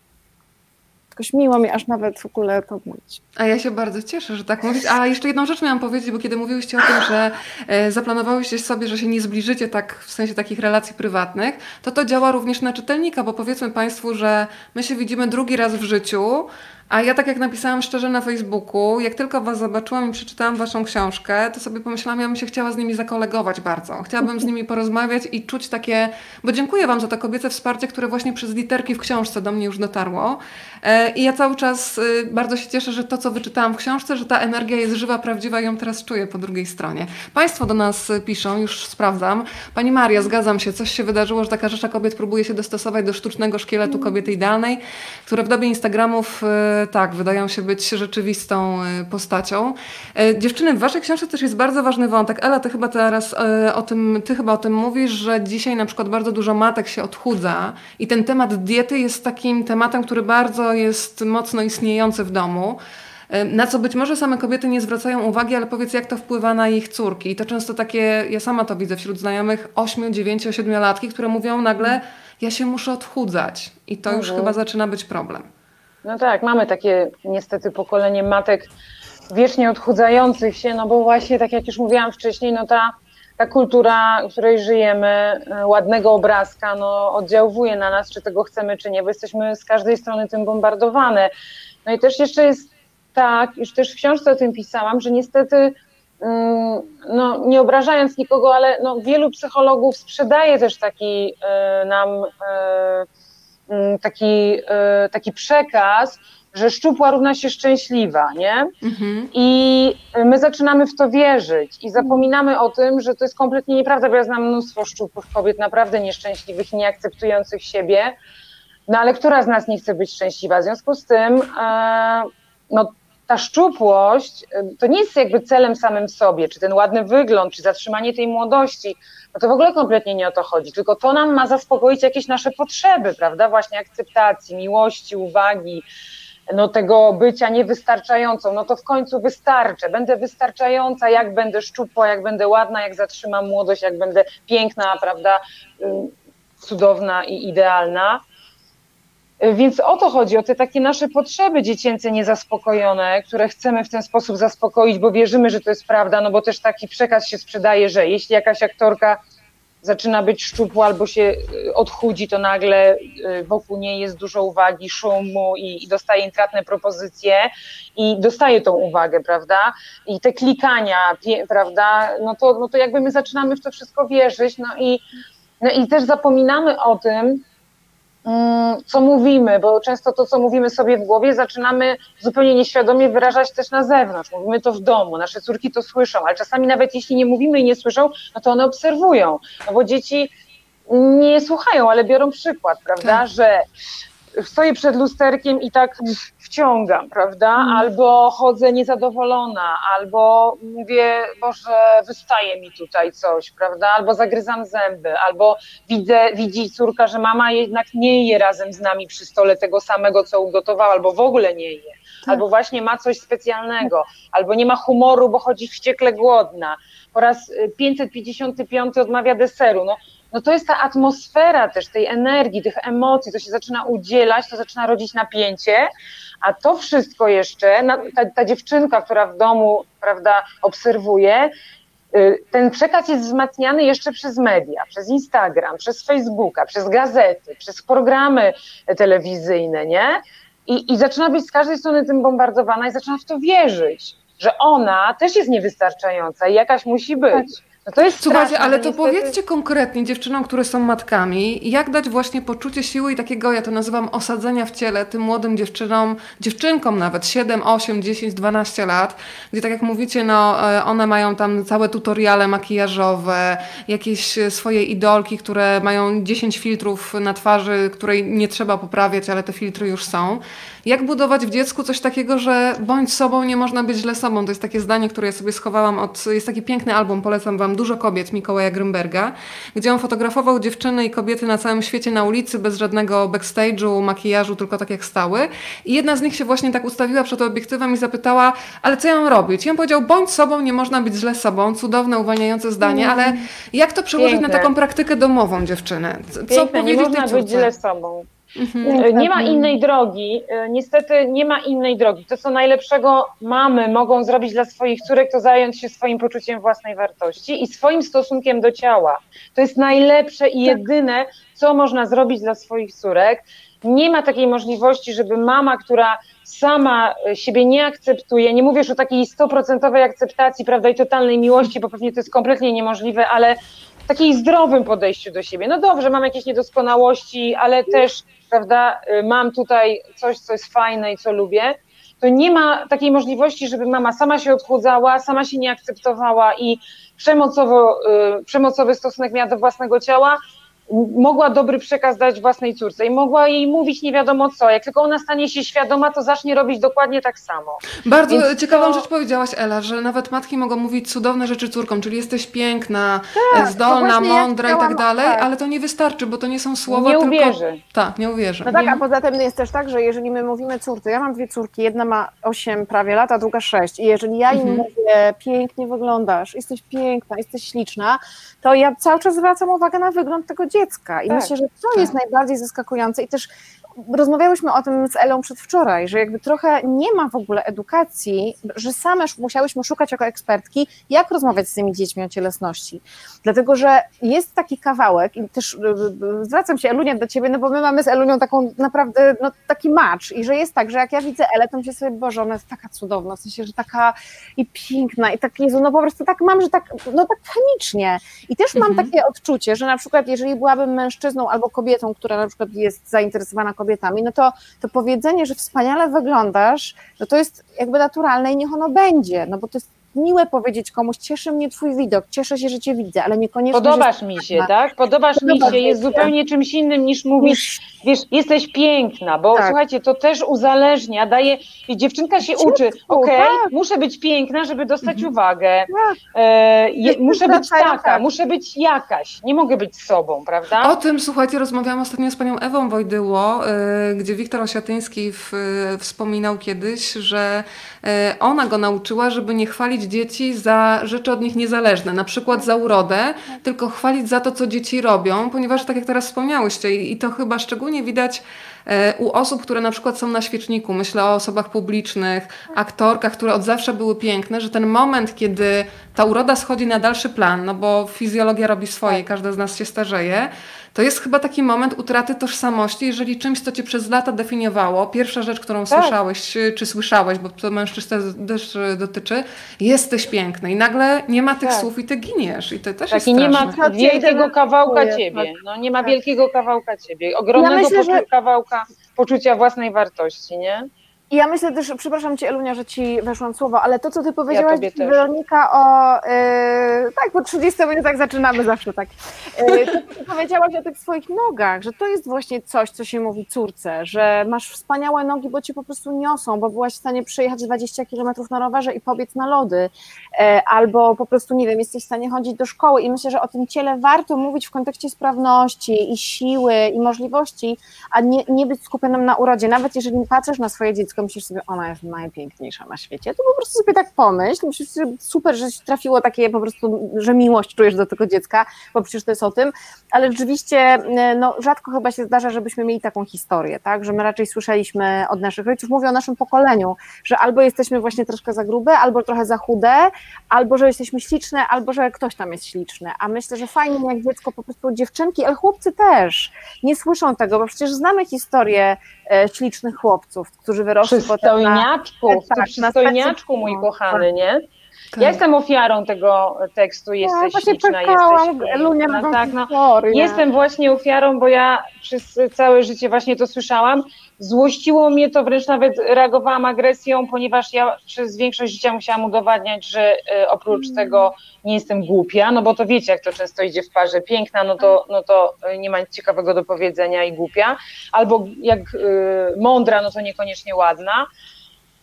Jakoś miło mi aż nawet w ogóle to mówić. A ja się bardzo cieszę, że tak mówić. A jeszcze jedną rzecz miałam powiedzieć, bo kiedy mówiłyście o tym, że e, zaplanowałyście sobie, że się nie zbliżycie tak w sensie takich relacji prywatnych, to to działa również na czytelnika, bo powiedzmy Państwu, że my się widzimy drugi raz w życiu, a ja tak jak napisałam szczerze na Facebooku, jak tylko Was zobaczyłam i przeczytałam Waszą książkę, to sobie pomyślałam, ja bym się chciała z nimi zakolegować bardzo. Chciałabym z nimi porozmawiać i czuć takie, bo dziękuję Wam za to kobiece wsparcie, które właśnie przez literki w książce do mnie już dotarło. E, I ja cały czas y, bardzo się cieszę, że to, co wyczytałam w książce, że ta energia jest żywa, prawdziwa i ją teraz czuję po drugiej stronie. Państwo do nas piszą, już sprawdzam. Pani Maria, zgadzam się, coś się wydarzyło, że taka rzesza kobiet próbuje się dostosować do sztucznego szkieletu kobiety idealnej, które w dobie Instagramów y, tak, wydają się być rzeczywistą e, postacią. E, dziewczyny, w waszej książce też jest bardzo ważny wątek. Ela, ty chyba teraz e, o tym, ty chyba o tym mówisz, że dzisiaj na przykład bardzo dużo matek się odchudza i ten temat diety jest takim tematem, który bardzo jest mocno istniejący w domu na co być może same kobiety nie zwracają uwagi, ale powiedz, jak to wpływa na ich córki. I to często takie, ja sama to widzę wśród znajomych 8, 9, 7 latki, które mówią nagle, ja się muszę odchudzać. I to już mhm. chyba zaczyna być problem. No tak, mamy takie niestety pokolenie matek wiecznie odchudzających się, no bo właśnie tak jak już mówiłam wcześniej, no ta, ta kultura, w której żyjemy, e, ładnego obrazka, no oddziałuje na nas, czy tego chcemy, czy nie, bo jesteśmy z każdej strony tym bombardowane. No i też jeszcze jest tak, już też w książce o tym pisałam, że niestety mm, no, nie obrażając nikogo, ale no, wielu psychologów sprzedaje też taki y, nam Mm, taki, e, taki przekaz, że szczupła równa się szczęśliwa, nie? Mhm. I my zaczynamy w to wierzyć i zapominamy o tym, że to jest kompletnie nieprawda, bo ja znam mnóstwo szczupłych kobiet, naprawdę nieszczęśliwych i nieakceptujących siebie, no ale która z nas nie chce być szczęśliwa? W związku z tym, e, no ta szczupłość e, to nie jest jakby celem samym sobie, czy ten ładny wygląd, czy zatrzymanie tej młodości, no to w ogóle kompletnie nie o to chodzi, tylko to nam ma zaspokoić jakieś nasze potrzeby, prawda, właśnie akceptacji, miłości, uwagi, no tego bycia niewystarczającą, no to w końcu wystarczę, będę wystarczająca, jak będę szczupła, jak będę ładna, jak zatrzymam młodość, jak będę piękna, prawda, y, cudowna i idealna. Więc o to chodzi, o te takie nasze potrzeby dziecięce niezaspokojone, które chcemy w ten sposób zaspokoić, bo wierzymy, że to jest prawda, no bo też taki przekaz się sprzedaje, że jeśli jakaś aktorka zaczyna być szczupła albo się y, odchudzi, to nagle y, wokół niej jest dużo uwagi, szumu i, i dostaje intratne propozycje i dostaje tą uwagę, prawda? I te klikania, prawda? No to, no to jakby my zaczynamy w to wszystko wierzyć, no i, no i też zapominamy o tym, co mówimy, bo często to, co mówimy sobie w głowie, zaczynamy zupełnie nieświadomie wyrażać też na zewnątrz. Mówimy to w domu, nasze córki to słyszą, ale czasami nawet jeśli nie mówimy i nie słyszą, no to one obserwują, no bo dzieci nie słuchają, ale biorą przykład, prawda, tak. że stoję przed lusterkiem i tak wciągam, prawda? Mm. Albo chodzę niezadowolona, albo mówię, Boże, wystaje mi tutaj coś, prawda? Albo zagryzam zęby, albo widzę, widzi córka, że mama jednak nie je razem z nami przy stole tego samego, co ugotowała, albo w ogóle nie je. albo właśnie ma coś specjalnego, albo nie ma humoru, bo chodzi wściekle głodna. Po raz y, 555 odmawia deseru. No, no to jest ta atmosfera też tej energii, tych emocji, to się zaczyna udzielać, to zaczyna rodzić napięcie, a to wszystko jeszcze, ta, ta dziewczynka, która w domu, prawda, obserwuje, y, ten przekaz jest wzmacniany jeszcze przez media, przez Instagram, przez Facebooka, przez gazety, przez programy telewizyjne, nie? I, I zaczyna być z każdej strony tym bombardowana i zaczyna w to wierzyć, że ona też jest niewystarczająca i jakaś musi być. No to jest Słuchajcie, straszne, ale że to niestety- powiedzcie konkretnie dziewczynom, które są matkami, jak dać właśnie poczucie siły i takiego, ja to nazywam osadzenia w ciele tym młodym dziewczynom, dziewczynkom nawet 7, 8, 10, 12 lat, gdzie tak jak mówicie, no e, one mają tam całe tutoriale makijażowe, jakieś e, swoje idolki, które mają 10 filtrów na twarzy, której nie trzeba poprawiać, ale te filtry już są. Jak budować w dziecku coś takiego, że bądź sobą, nie można być źle sobą. To jest takie zdanie, które ja sobie schowałam od... Jest taki piękny album, polecam wam, Dużo kobiet Mikołaja Grymberga, gdzie on fotografował dziewczyny i kobiety na całym świecie na ulicy, bez żadnego backstage'u, makijażu, tylko tak jak stały. I jedna z nich się właśnie tak ustawiła przed obiektywem i zapytała, ale co ja mam robić? I on powiedział, bądź sobą, nie można być źle sobą. Cudowne, uwalniające zdanie, ale jak to przełożyć Piękne. na taką praktykę domową dziewczyny? Co Piękne, nie powiedzieć można tej być źle sobą. Piękne, Nie ma innej drogi. E, Niestety nie ma innej drogi. To, co najlepszego mamy mogą zrobić dla swoich córek, to zająć się swoim poczuciem własnej wartości i swoim stosunkiem do ciała. To jest najlepsze i jedyne, co można zrobić dla swoich córek. Nie ma takiej możliwości, żeby mama, która sama e, siebie nie akceptuje, nie mówię już o takiej stoprocentowej akceptacji, prawda, i totalnej miłości, bo pewnie to jest kompletnie niemożliwe, ale takiej zdrowym podejściu do siebie. No dobrze, mam jakieś niedoskonałości, ale też, prawda, y, mam tutaj coś, co jest fajne i co lubię. To nie ma takiej możliwości, żeby mama sama się odchudzała, sama się nie akceptowała i przemocowo, y, przemocowy stosunek miała do własnego ciała, mogła dobry przekaz dać własnej córce i mogła jej mówić nie wiadomo co. Jak tylko ona stanie się świadoma, to zacznie robić dokładnie tak samo. Bardzo Więc ciekawą to- rzecz powiedziałaś, Ela, że nawet matki mogą mówić cudowne rzeczy córkom, czyli jesteś piękna, Tak, e, zdolna, to właśnie ja mądra i tak dalej, tak. ale to nie wystarczy, bo to nie są słowa, Nie tylko... uwierzy. Tak, nie uwierzy. No tak, a poza tym jest też tak, że jeżeli my mówimy córce, ja mam dwie córki, jedna ma 8 prawie lat, a druga 6 i jeżeli ja im Mhm. mówię, pięknie wyglądasz, jesteś piękna, jesteś śliczna, to ja cały czas zwracam uwagę na wygląd tego dziecka i Tak, myślę, że to tak. jest najbardziej zaskakujące i też rozmawiałyśmy o tym z Elą przedwczoraj, że jakby trochę nie ma w ogóle edukacji, że same musiałyśmy szukać jako ekspertki, jak rozmawiać z tymi dziećmi o cielesności. Dlatego, że jest taki kawałek i też y, y, zwracam się Elunia do ciebie, no bo my mamy z Elunią taką naprawdę, no taki match i że jest tak, że jak ja widzę Elę, to myślę sobie, Boże, ona jest taka cudowna, w sensie, że taka i piękna i tak, Jezu, no po prostu tak mam, że tak, no tak chemicznie i też mam Mhm. takie odczucie, że na przykład jeżeli byłabym mężczyzną albo kobietą, która na przykład jest zainteresowana kobietami, no to, to powiedzenie, że wspaniale wyglądasz, no to jest jakby naturalne i niech ono będzie, no bo to jest miłe powiedzieć komuś, cieszy mnie twój widok, cieszę się, że cię widzę, ale niekoniecznie, Podobasz mi się, tak? Podobasz mi się, jest się. zupełnie czymś innym niż mówisz, wiesz, jesteś piękna, bo Tak. słuchajcie, to też uzależnia, daje, i dziewczynka się Dziecku, uczy, okej, tak. muszę być piękna, żeby dostać Mhm. uwagę, Tak. e, je, muszę być taka, tak. muszę być jakaś, nie mogę być sobą, prawda? O tym, słuchajcie, rozmawiałam ostatnio z panią Ewą Wojdyło, y, gdzie Wiktor Osiatyński w, y, wspominał kiedyś, że y, ona go nauczyła, żeby nie chwalić dzieci za rzeczy od nich niezależne, na przykład za urodę, tylko chwalić za to, co dzieci robią, ponieważ tak jak teraz wspomniałyście i, to chyba szczególnie widać e, u osób, które na przykład są na świeczniku, myślę o osobach publicznych, aktorkach, które od zawsze były piękne, że ten moment, kiedy ta uroda schodzi na dalszy plan, no bo fizjologia robi swoje, każda z nas się starzeje, to jest chyba taki moment utraty tożsamości, jeżeli czymś, co cię przez lata definiowało, pierwsza rzecz, którą Tak. słyszałeś, y, czy słyszałeś, bo to mężczyzn też- y, dotyczy, jesteś piękny i nagle nie ma tych Tak. słów i ty giniesz i to też Tak, jest i nie ma straszne. straszne. wielkiego kawałka Tak. ciebie, no nie ma Tak. wielkiego kawałka ciebie, ogromnego Ja myślę, że- kawałka poczucia własnej wartości, nie? I ja myślę też, przepraszam Cię Elunia, że Ci weszłam słowo, ale to, co Ty powiedziałaś, też. Weronika, o... Yy, tak, po 30 minutach zaczynamy zawsze tak. Yy, to, co Ty powiedziałaś o tych swoich nogach, że to jest właśnie coś, co się mówi córce, że masz wspaniałe nogi, bo Cię po prostu niosą, bo byłaś w stanie przejechać 20 km na rowerze i pobiec na lody, yy, albo po prostu, nie wiem, jesteś w stanie chodzić do szkoły i myślę, że o tym ciele warto mówić w kontekście sprawności i siły i możliwości, a nie, nie być skupionym na urodzie. Nawet jeżeli patrzysz na swoje dziecko, myślisz sobie, ona jest najpiękniejsza na świecie, to po prostu sobie tak pomyśl, myślisz sobie, super, że się trafiło takie po prostu, że miłość czujesz do tego dziecka, bo przecież to jest o tym, ale rzeczywiście e, no, rzadko chyba się zdarza, żebyśmy mieli taką historię, tak, że my raczej słyszeliśmy od naszych rodziców, mówię o naszym pokoleniu, że albo jesteśmy właśnie troszkę za grube, albo trochę za chude, albo że jesteśmy śliczne, albo że ktoś tam jest śliczny, a myślę, że fajnie jak dziecko po prostu dziewczynki, ale chłopcy też nie słyszą tego, bo przecież znamy historię ślicznych chłopców, którzy wyrosły potem na... Przystojniaczku, tak, przystojniaczku mój kochany, nie? Ja jestem ofiarą tego tekstu, jesteś ja śliczna, jesteś Lunia no, tak, no, Jestem właśnie ofiarą, bo ja przez całe życie właśnie to słyszałam. Złościło mnie to, wręcz nawet reagowałam agresją, ponieważ ja przez większość życia musiałam udowadniać, że y, oprócz mm. tego nie jestem głupia, no bo to wiecie, jak to często idzie w parze, piękna, no to, no to e, nie ma nic ciekawego do powiedzenia i głupia, albo jak y, mądra, no to niekoniecznie ładna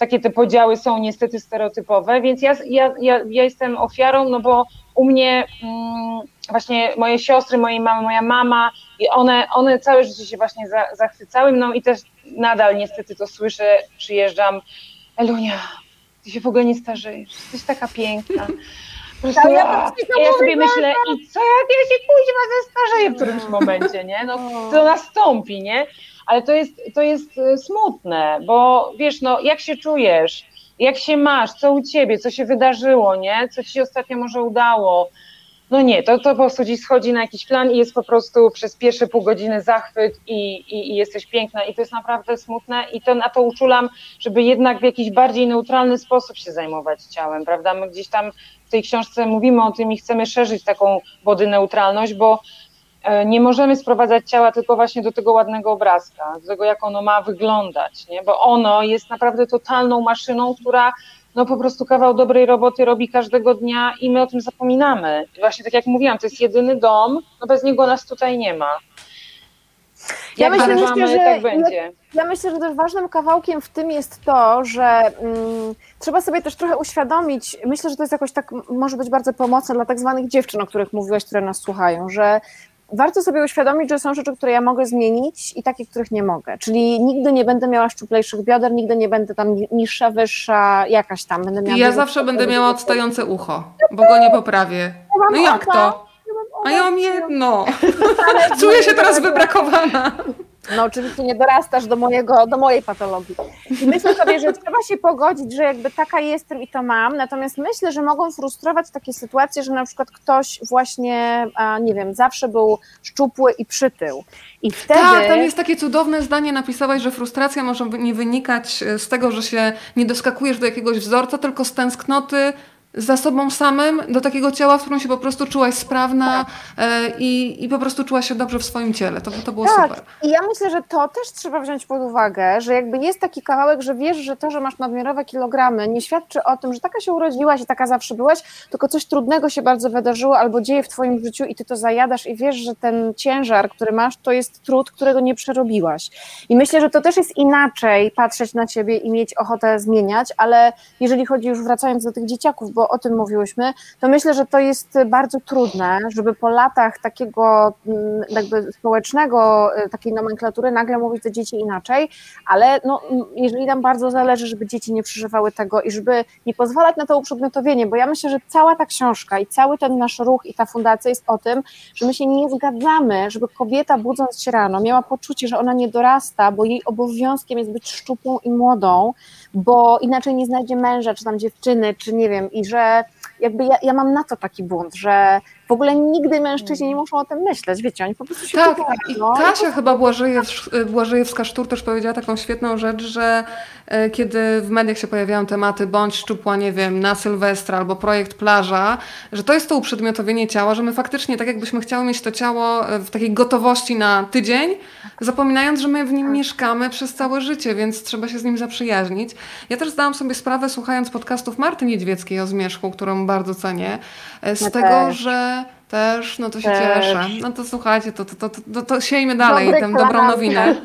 takie te podziały są niestety stereotypowe, więc ja, ja, ja, ja jestem ofiarą, no bo u mnie mm, właśnie moje siostry, mojej mamy, moja mama i one, one całe życie się właśnie za, zachwycały mną i też nadal niestety to słyszę, przyjeżdżam, Elunia, ty się w ogóle nie starzejesz, jesteś taka piękna. Ja, ja, ja sobie myślę, i co jak ja się kuźwa zestarzeję w którymś momencie, nie? No to nastąpi, nie? ale to jest, to jest e, smutne, bo wiesz, no jak się czujesz, jak się masz, co u ciebie, co się wydarzyło, nie? Co ci się ostatnio może udało. No nie, to, to po prostu dziś schodzi na jakiś plan i jest po prostu przez pierwsze pół godziny zachwyt i, i, i jesteś piękna i to jest naprawdę smutne i to na to uczulam, żeby jednak w jakiś bardziej neutralny sposób się zajmować ciałem, prawda? My gdzieś tam w tej książce mówimy o tym i chcemy szerzyć taką body neutralność, bo E, nie możemy sprowadzać ciała tylko właśnie do tego ładnego obrazka, do tego, jak ono ma wyglądać, nie? bo ono jest naprawdę totalną maszyną, która no po prostu kawał dobrej roboty robi każdego dnia i my o tym zapominamy. Właśnie tak jak mówiłam, to jest jedyny dom, no bez niego nas tutaj nie ma. Ja jak myślę, myślę, że, tak będzie. Ja, ja, myślę, że też ważnym kawałkiem w tym jest to, że mm, trzeba sobie też trochę uświadomić, myślę, że to jest jakoś tak, może być bardzo pomocne dla tak zwanych dziewczyn, o których mówiłaś, które nas słuchają, że warto sobie uświadomić, że są rzeczy, które ja mogę zmienić i takie, których nie mogę. Czyli nigdy nie będę miała szczuplejszych bioder, nigdy nie będę tam niższa, wyższa, jakaś tam. Będę miała ja zawsze będę miała odstające ucho, bo go nie poprawię. No jak to? A ja mam jedno. (laughs) Czuję się teraz wybrakowana. No oczywiście nie dorastasz do, mojego, do mojej patologii. I myślę sobie, że trzeba się pogodzić, że jakby taka jestem i to mam, natomiast myślę, że mogą frustrować takie sytuacje, że na przykład ktoś właśnie, nie wiem, zawsze był szczupły i przytył. I wtedy... Tak, tam jest takie cudowne zdanie, napisałaś, że frustracja może nie wynikać z tego, że się nie doskakujesz do jakiegoś wzorca, tylko z tęsknoty za sobą samym do takiego ciała, w którym się po prostu czułaś sprawna tak. e, i, i po prostu czułaś się dobrze w swoim ciele. To, to było tak. super. I ja myślę, że to też trzeba wziąć pod uwagę, że jakby jest taki kawałek, że wiesz, że to, że masz nadmiarowe kilogramy nie świadczy o tym, że taka się urodziłaś i taka zawsze byłaś, tylko coś trudnego się bardzo wydarzyło albo dzieje w twoim życiu i ty to zajadasz i wiesz, że ten ciężar, który masz, to jest trud, którego nie przerobiłaś. I myślę, że to też jest inaczej patrzeć na ciebie i mieć ochotę zmieniać, ale jeżeli chodzi już wracając do tych dzieciaków, bo o tym mówiłyśmy, to myślę, że to jest bardzo trudne, żeby po latach takiego mm, jakby społecznego, y, takiej nomenklatury nagle mówić do dzieci inaczej, ale no, jeżeli nam bardzo zależy, żeby dzieci nie przeżywały tego i żeby nie pozwalać na to uprzedmiotowienie, bo ja myślę, że cała ta książka i cały ten nasz ruch i ta fundacja jest o tym, że my się nie zgadzamy, żeby kobieta budząc się rano miała poczucie, że ona nie dorasta, bo jej obowiązkiem jest być szczupłą i młodą, bo inaczej nie znajdzie męża, czy tam dziewczyny, czy nie wiem, i że jakby ja, ja mam na to taki bunt, że w ogóle nigdy mężczyźni nie muszą o tym myśleć, wiecie, oni po prostu się Tak, i no, Kasia i chyba Błażejewska-Sztur też powiedziała taką świetną rzecz, że e, kiedy w mediach się pojawiają tematy bądź szczupła, nie wiem, na Sylwestra albo projekt plaża, że to jest to uprzedmiotowienie ciała, że my faktycznie tak jakbyśmy chciały mieć to ciało e, w takiej gotowości na tydzień, zapominając, że my w nim tak. mieszkamy przez całe życie, więc trzeba się z nim zaprzyjaźnić. Ja też zdałam sobie sprawę, słuchając podcastów Marty Niedźwieckiej o Zmierzchu, którą bardzo cenię, e, z tego, że Też, no to się Też. cieszę. No to słuchajcie, to, to, to, to, to, siejmy dalej Dobry tę dobrą nowinę. (laughs)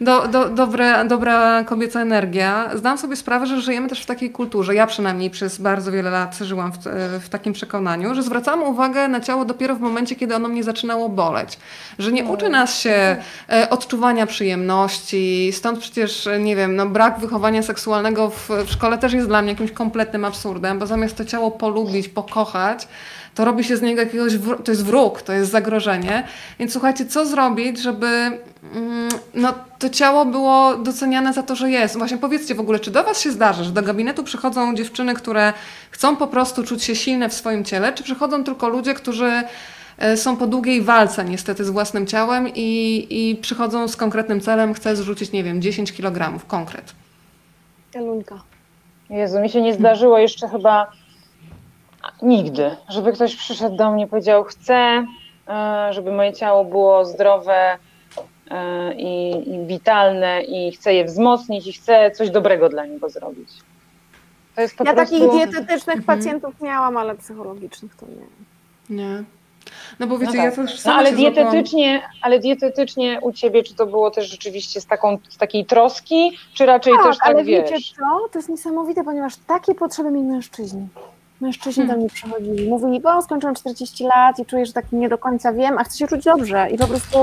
Do, do, dobre, dobra kobieca energia. Zdam sobie sprawę, że żyjemy też w takiej kulturze. Ja przynajmniej przez bardzo wiele lat żyłam w, w takim przekonaniu, że zwracamy uwagę na ciało dopiero w momencie, kiedy ono mnie zaczynało boleć. Że nie uczy nas się e, odczuwania przyjemności. Stąd przecież, e, nie wiem, no brak wychowania seksualnego w, w szkole też jest dla mnie jakimś kompletnym absurdem, bo zamiast to ciało polubić, pokochać, to robi się z niego jakiegoś, to jest wróg, to jest zagrożenie. Więc słuchajcie, co zrobić, żeby mm, no, to ciało było doceniane za to, że jest. Właśnie powiedzcie w ogóle, czy do Was się zdarza, że do gabinetu przychodzą dziewczyny, które chcą po prostu czuć się silne w swoim ciele, czy przychodzą tylko ludzie, którzy e, są po długiej walce niestety z własnym ciałem i, i przychodzą z konkretnym celem, chcę zrzucić, nie wiem, 10 kg, konkret. Elunka. Jezu, mi się nie zdarzyło jeszcze chyba nigdy, żeby ktoś przyszedł do mnie i powiedział, chcę, e, żeby moje ciało było zdrowe e, i, i witalne i chcę je wzmocnić i chcę coś dobrego dla niego zrobić. To jest po Ja prostu... takich dietetycznych Mhm. pacjentów miałam, ale psychologicznych to nie. Nie. No bo wiecie, No ja tak. też No, ale złapałam- dietetycznie, ale dietetycznie u ciebie, czy to było też rzeczywiście z, taką, z takiej troski, czy raczej Tak, też tak ale wiesz? wiecie co? To jest niesamowite, ponieważ takie potrzeby mieli mężczyźni. Mężczyźni Hmm. do mnie przychodzili. Mówili, bo skończyłam 40 lat i czuję, że tak nie do końca wiem, a chcę się czuć dobrze. I po prostu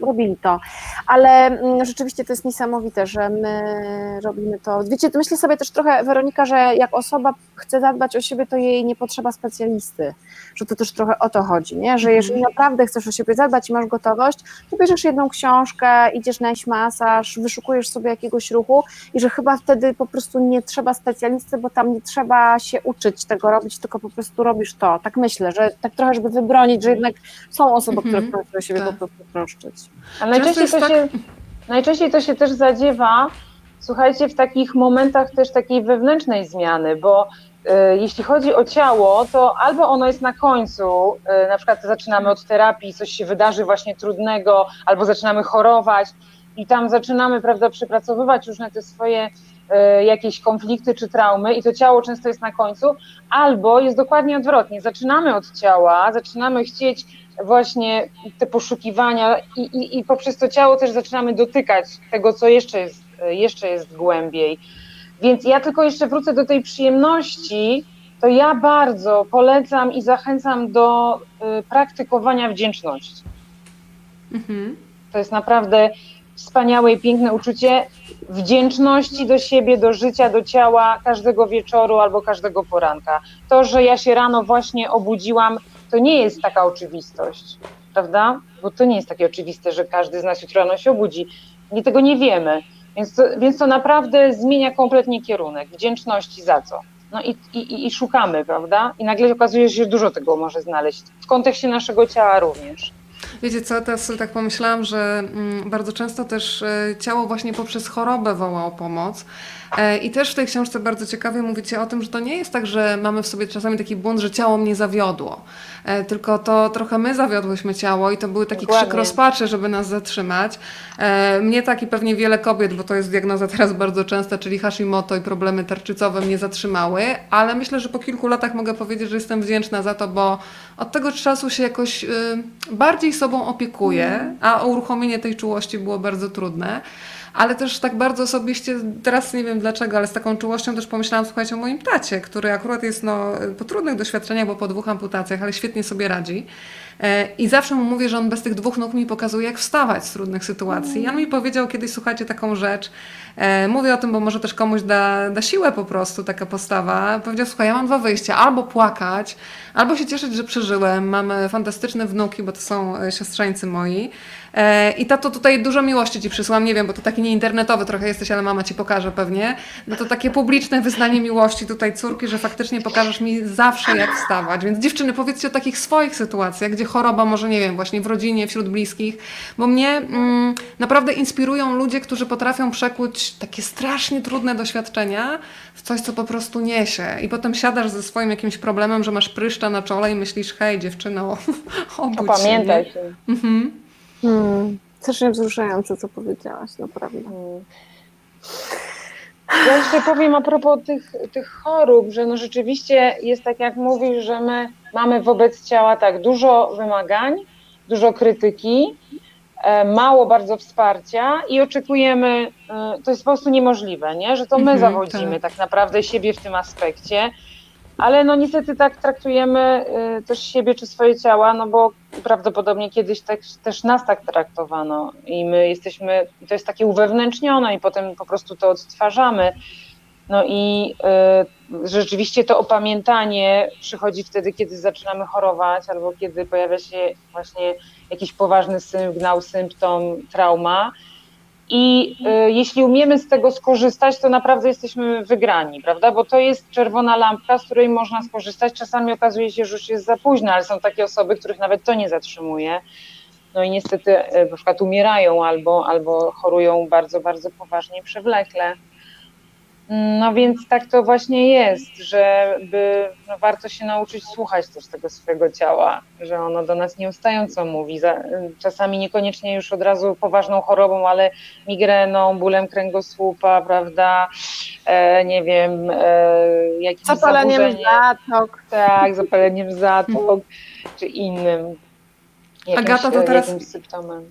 robili to. Ale mm, rzeczywiście to jest niesamowite, że my robimy to. Wiecie, myślę sobie też trochę, Weronika, że jak osoba chce zadbać o siebie, to jej nie potrzeba specjalisty. Że to też trochę o to chodzi, nie? że jeżeli naprawdę chcesz o siebie zadbać i masz gotowość, to bierzesz jedną książkę, idziesz na jakiś masaż, wyszukujesz sobie jakiegoś ruchu i że chyba wtedy po prostu nie trzeba specjalisty, bo tam nie trzeba się uczyć tego robić, tylko po prostu robisz to. Tak myślę, że tak trochę, żeby wybronić, że jednak są osoby, które Mhm. chcą się o siebie Tak. po prostu troszczyć. Ale najczęściej to, się, najczęściej to się też zadziewa, słuchajcie, w takich momentach też takiej wewnętrznej zmiany, bo e, jeśli chodzi o ciało, to albo ono jest na końcu, e, na przykład zaczynamy od terapii, coś się wydarzy właśnie trudnego, albo zaczynamy chorować i tam zaczynamy, prawda, przepracowywać różne te swoje e, jakieś konflikty czy traumy i to ciało często jest na końcu, albo jest dokładnie odwrotnie. Zaczynamy od ciała, zaczynamy chcieć właśnie te poszukiwania i, i, i poprzez to ciało też zaczynamy dotykać tego, co jeszcze jest, jeszcze jest głębiej. Więc ja tylko jeszcze wrócę do tej przyjemności, to ja bardzo polecam i zachęcam do y, praktykowania wdzięczności. Mhm. To jest naprawdę wspaniałe i piękne uczucie wdzięczności do siebie, do życia, do ciała każdego wieczoru albo każdego poranka. To, że ja się rano właśnie obudziłam, to nie jest taka oczywistość, prawda? Bo to nie jest takie oczywiste, że każdy z nas jutro rano się obudzi. Nie tego nie wiemy. Więc to, więc to naprawdę zmienia kompletnie kierunek. Wdzięczności za co? No i, i, i szukamy, prawda? I nagle okazuje się, że dużo tego może znaleźć. W kontekście naszego ciała również. Wiecie co, teraz tak pomyślałam, że mm, bardzo często też e, ciało właśnie poprzez chorobę woła o pomoc. E, I też w tej książce bardzo ciekawie mówicie o tym, że to nie jest tak, że mamy w sobie czasami taki błąd, że ciało mnie zawiodło. E, Tylko to trochę my zawiodłyśmy ciało i to były taki Dokładnie. krzyk rozpaczy, żeby nas zatrzymać. E, Mnie tak i pewnie wiele kobiet, bo to jest diagnoza teraz bardzo częsta, czyli Hashimoto i problemy tarczycowe mnie zatrzymały, ale myślę, że po kilku latach mogę powiedzieć, że jestem wdzięczna za to, bo od tego czasu się jakoś bardziej sobą opiekuję, a uruchomienie tej czułości było bardzo trudne. Ale też tak bardzo osobiście, teraz nie wiem dlaczego, ale z taką czułością też pomyślałam, słuchajcie, o moim tacie, który akurat jest no, po trudnych doświadczeniach, bo po dwóch amputacjach, ale świetnie sobie radzi. E, I zawsze mu mówię, że on bez tych dwóch nóg mi pokazuje, jak wstawać z trudnych sytuacji. I on mi powiedział kiedyś, słuchajcie, taką rzecz. E, mówię o tym, bo może też komuś da, da siłę po prostu taka postawa. Powiedział, słuchaj, ja mam dwa wyjścia. Albo płakać, albo się cieszyć, że przeżyłem. Mamy fantastyczne wnuki, bo to są e, siostrzeńcy moi. E, I tato, tutaj dużo miłości ci przysłam, nie wiem, bo to taki nie internetowy trochę jesteś, ale mama ci pokaże pewnie. No to takie publiczne wyznanie miłości tutaj córki, że faktycznie pokażesz mi zawsze jak wstawać. Więc dziewczyny, powiedzcie o takich swoich sytuacjach, gdzie choroba może, nie wiem, właśnie w rodzinie, wśród bliskich, bo mnie mm, naprawdę inspirują ludzie, którzy potrafią przekuć takie strasznie trudne doświadczenia w coś, co po prostu niesie. I potem siadasz ze swoim jakimś problemem, że masz pryszcza na czole i myślisz, hej dziewczyno, (laughs) obudź się. Opamiętaj nie? się. Mhm. Hmm. Strasznie wzruszające, co powiedziałaś, naprawdę. Mm. Ja jeszcze powiem a propos tych, tych chorób, że no rzeczywiście jest tak jak mówisz, że my mamy wobec ciała tak dużo wymagań, dużo krytyki, e, mało bardzo wsparcia i oczekujemy, e, to jest po prostu niemożliwe, nie? że to my Mhm, zawodzimy tak naprawdę siebie w tym aspekcie, ale no niestety tak traktujemy y, też siebie czy swoje ciała, no bo prawdopodobnie kiedyś tak, też nas tak traktowano i my jesteśmy, to jest takie uwewnętrznione i potem po prostu to odtwarzamy. No i y, rzeczywiście to opamiętanie przychodzi wtedy, kiedy zaczynamy chorować albo kiedy pojawia się właśnie jakiś poważny sygnał, symptom, trauma. I y, jeśli umiemy z tego skorzystać, to naprawdę jesteśmy wygrani, prawda? Bo to jest czerwona lampka, z której można skorzystać. Czasami okazuje się, że już jest za późno, ale są takie osoby, których nawet to nie zatrzymuje. No i niestety y, na przykład umierają albo, albo chorują bardzo, bardzo poważnie przewlekle. No więc tak to właśnie jest, żeby no, warto się nauczyć słuchać też tego swojego ciała, że ono do nas nieustająco mówi. Za, czasami niekoniecznie już od razu poważną chorobą, ale migreną, bólem kręgosłupa, prawda? E, nie wiem, e, jakimś Zapaleniem zatok. Tak, zapaleniem zatok, czy innym jakimś, Agata, to teraz- jakimś symptomem.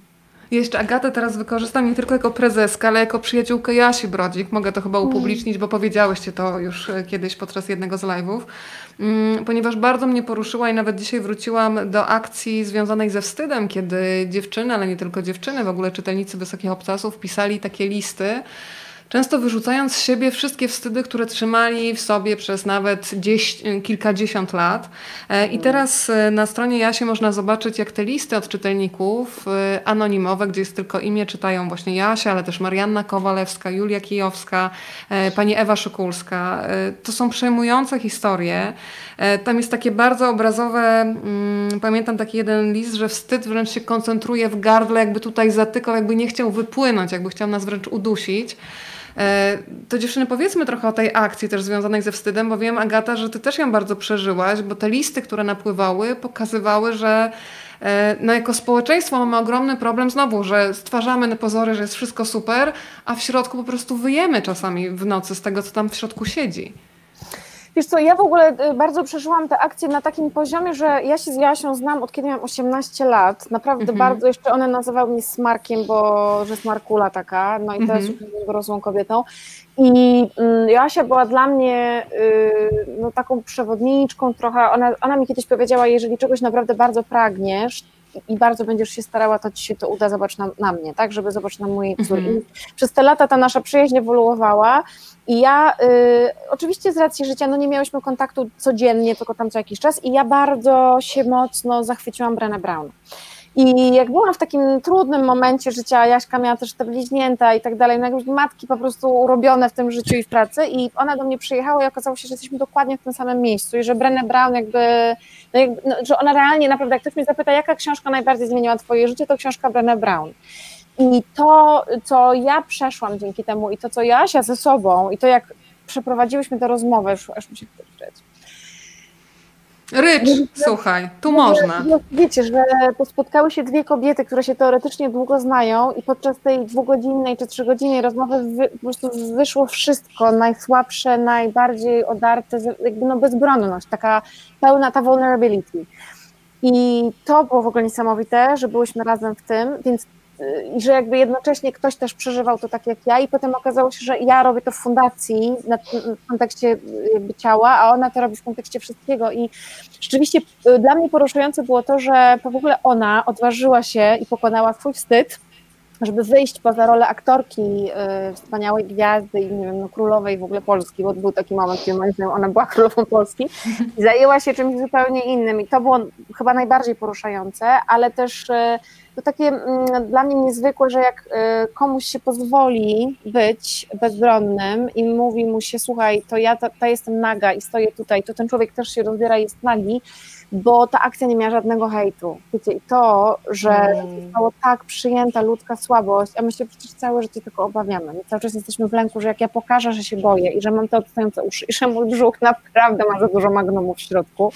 Jeszcze Agatę teraz wykorzystam nie tylko jako prezeskę, ale jako przyjaciółkę Jasi Brodzik. Mogę to chyba upublicznić, bo powiedziałyście to już e, kiedyś podczas jednego z live'ów. Mm, Ponieważ bardzo mnie poruszyła i nawet dzisiaj wróciłam do akcji związanej ze wstydem, kiedy dziewczyny, ale nie tylko dziewczyny, w ogóle czytelnicy Wysokich Obcasów pisali takie listy, często wyrzucając z siebie wszystkie wstydy, które trzymali w sobie przez nawet dzieś, kilkadziesiąt lat. E, I teraz e, na stronie Jasie można zobaczyć, jak te listy od czytelników e, anonimowe, gdzie jest tylko imię, czytają właśnie Jasia, ale też Marianna Kowalewska, Julia Kijowska, e, pani Ewa Szykulska. E, To są przejmujące historie. Tam jest takie bardzo obrazowe, mm, pamiętam taki jeden list, że wstyd wręcz się koncentruje w gardle, jakby tutaj zatykał, jakby nie chciał wypłynąć, jakby chciał nas wręcz udusić. E, To dziewczyny, powiedzmy trochę o tej akcji też związanej ze wstydem, bo wiem, Agata, że ty też ją bardzo przeżyłaś, bo te listy, które napływały, pokazywały, że e, no jako społeczeństwo mamy ogromny problem znowu, że stwarzamy na pozory, że jest wszystko super, a w środku po prostu wyjemy czasami w nocy z tego, co tam w środku siedzi. Wiesz co, ja w ogóle y, bardzo przeżyłam tę akcję na takim poziomie, że ja się z Jasią znam od kiedy miałam 18 lat. Naprawdę Mhm. bardzo, jeszcze one nazywały mnie Smarkiem, bo że Smarkula taka, no i teraz Mhm. już jestem dorosłą kobietą. I mm, Joasia była dla mnie y, no, taką przewodniczką trochę. Ona, ona mi kiedyś powiedziała, jeżeli czegoś naprawdę bardzo pragniesz i bardzo będziesz się starała, to ci się to uda, zobacz na, na mnie, tak, żeby zobaczyć na mojej wzór. Mhm. Przez te lata ta nasza przyjaźń ewoluowała i ja y, oczywiście z racji życia, no nie miałyśmy kontaktu codziennie, tylko tam co jakiś czas i ja bardzo się mocno zachwyciłam Brené Brown. I jak byłam w takim trudnym momencie życia, Jaśka miała też te bliźnięta i tak dalej, no jakby matki po prostu urobione w tym życiu i w pracy i ona do mnie przyjechała i okazało się, że jesteśmy dokładnie w tym samym miejscu i że Brené Brown jakby, no jakby no, że ona realnie naprawdę, jak ktoś mnie zapyta, jaka książka najbardziej zmieniła twoje życie, to książka Brené Brown. I to, co ja przeszłam dzięki temu i to, co Jasia ze sobą i to, jak przeprowadziłyśmy tę rozmowę, już aż mi się chce. Rycz, słuchaj, tu można. Wiecie, że spotkały się dwie kobiety, które się teoretycznie długo znają i podczas tej dwugodzinnej czy trzygodzinnej rozmowy wy, po prostu wyszło wszystko, najsłabsze, najbardziej odarte, jakby no bezbronność, taka pełna ta vulnerability. I to było w ogóle niesamowite, że byłyśmy razem w tym, więc i że jakby jednocześnie ktoś też przeżywał to tak jak ja i potem okazało się, że ja robię to w fundacji w kontekście y, jakby ciała, a ona to robi w kontekście wszystkiego. I rzeczywiście y, dla mnie poruszające było to, że w ogóle ona odważyła się i pokonała swój wstyd, żeby wyjść poza rolę aktorki y, wspaniałej gwiazdy i nie wiem, no, królowej w ogóle Polski, bo był taki moment, kiedy ona była (laughs) królową Polski. I zajęła się czymś zupełnie innym i to było chyba najbardziej poruszające, ale też to takie mm, dla mnie niezwykłe, że jak y, komuś się pozwoli być bezbronnym i mówi mu się, słuchaj, to ja ta, ta jestem naga i stoję tutaj, to ten człowiek też się rozbiera i jest nagi, bo ta akcja nie miała żadnego hejtu. Wiecie, i to, że Mm. została tak przyjęta ludzka słabość, a my się przecież całe życie tylko obawiamy. My cały czas jesteśmy w lęku, że jak ja pokażę, że się boję i że mam te odstające uszy i że mój brzuch naprawdę ma za dużo magnumu w środku,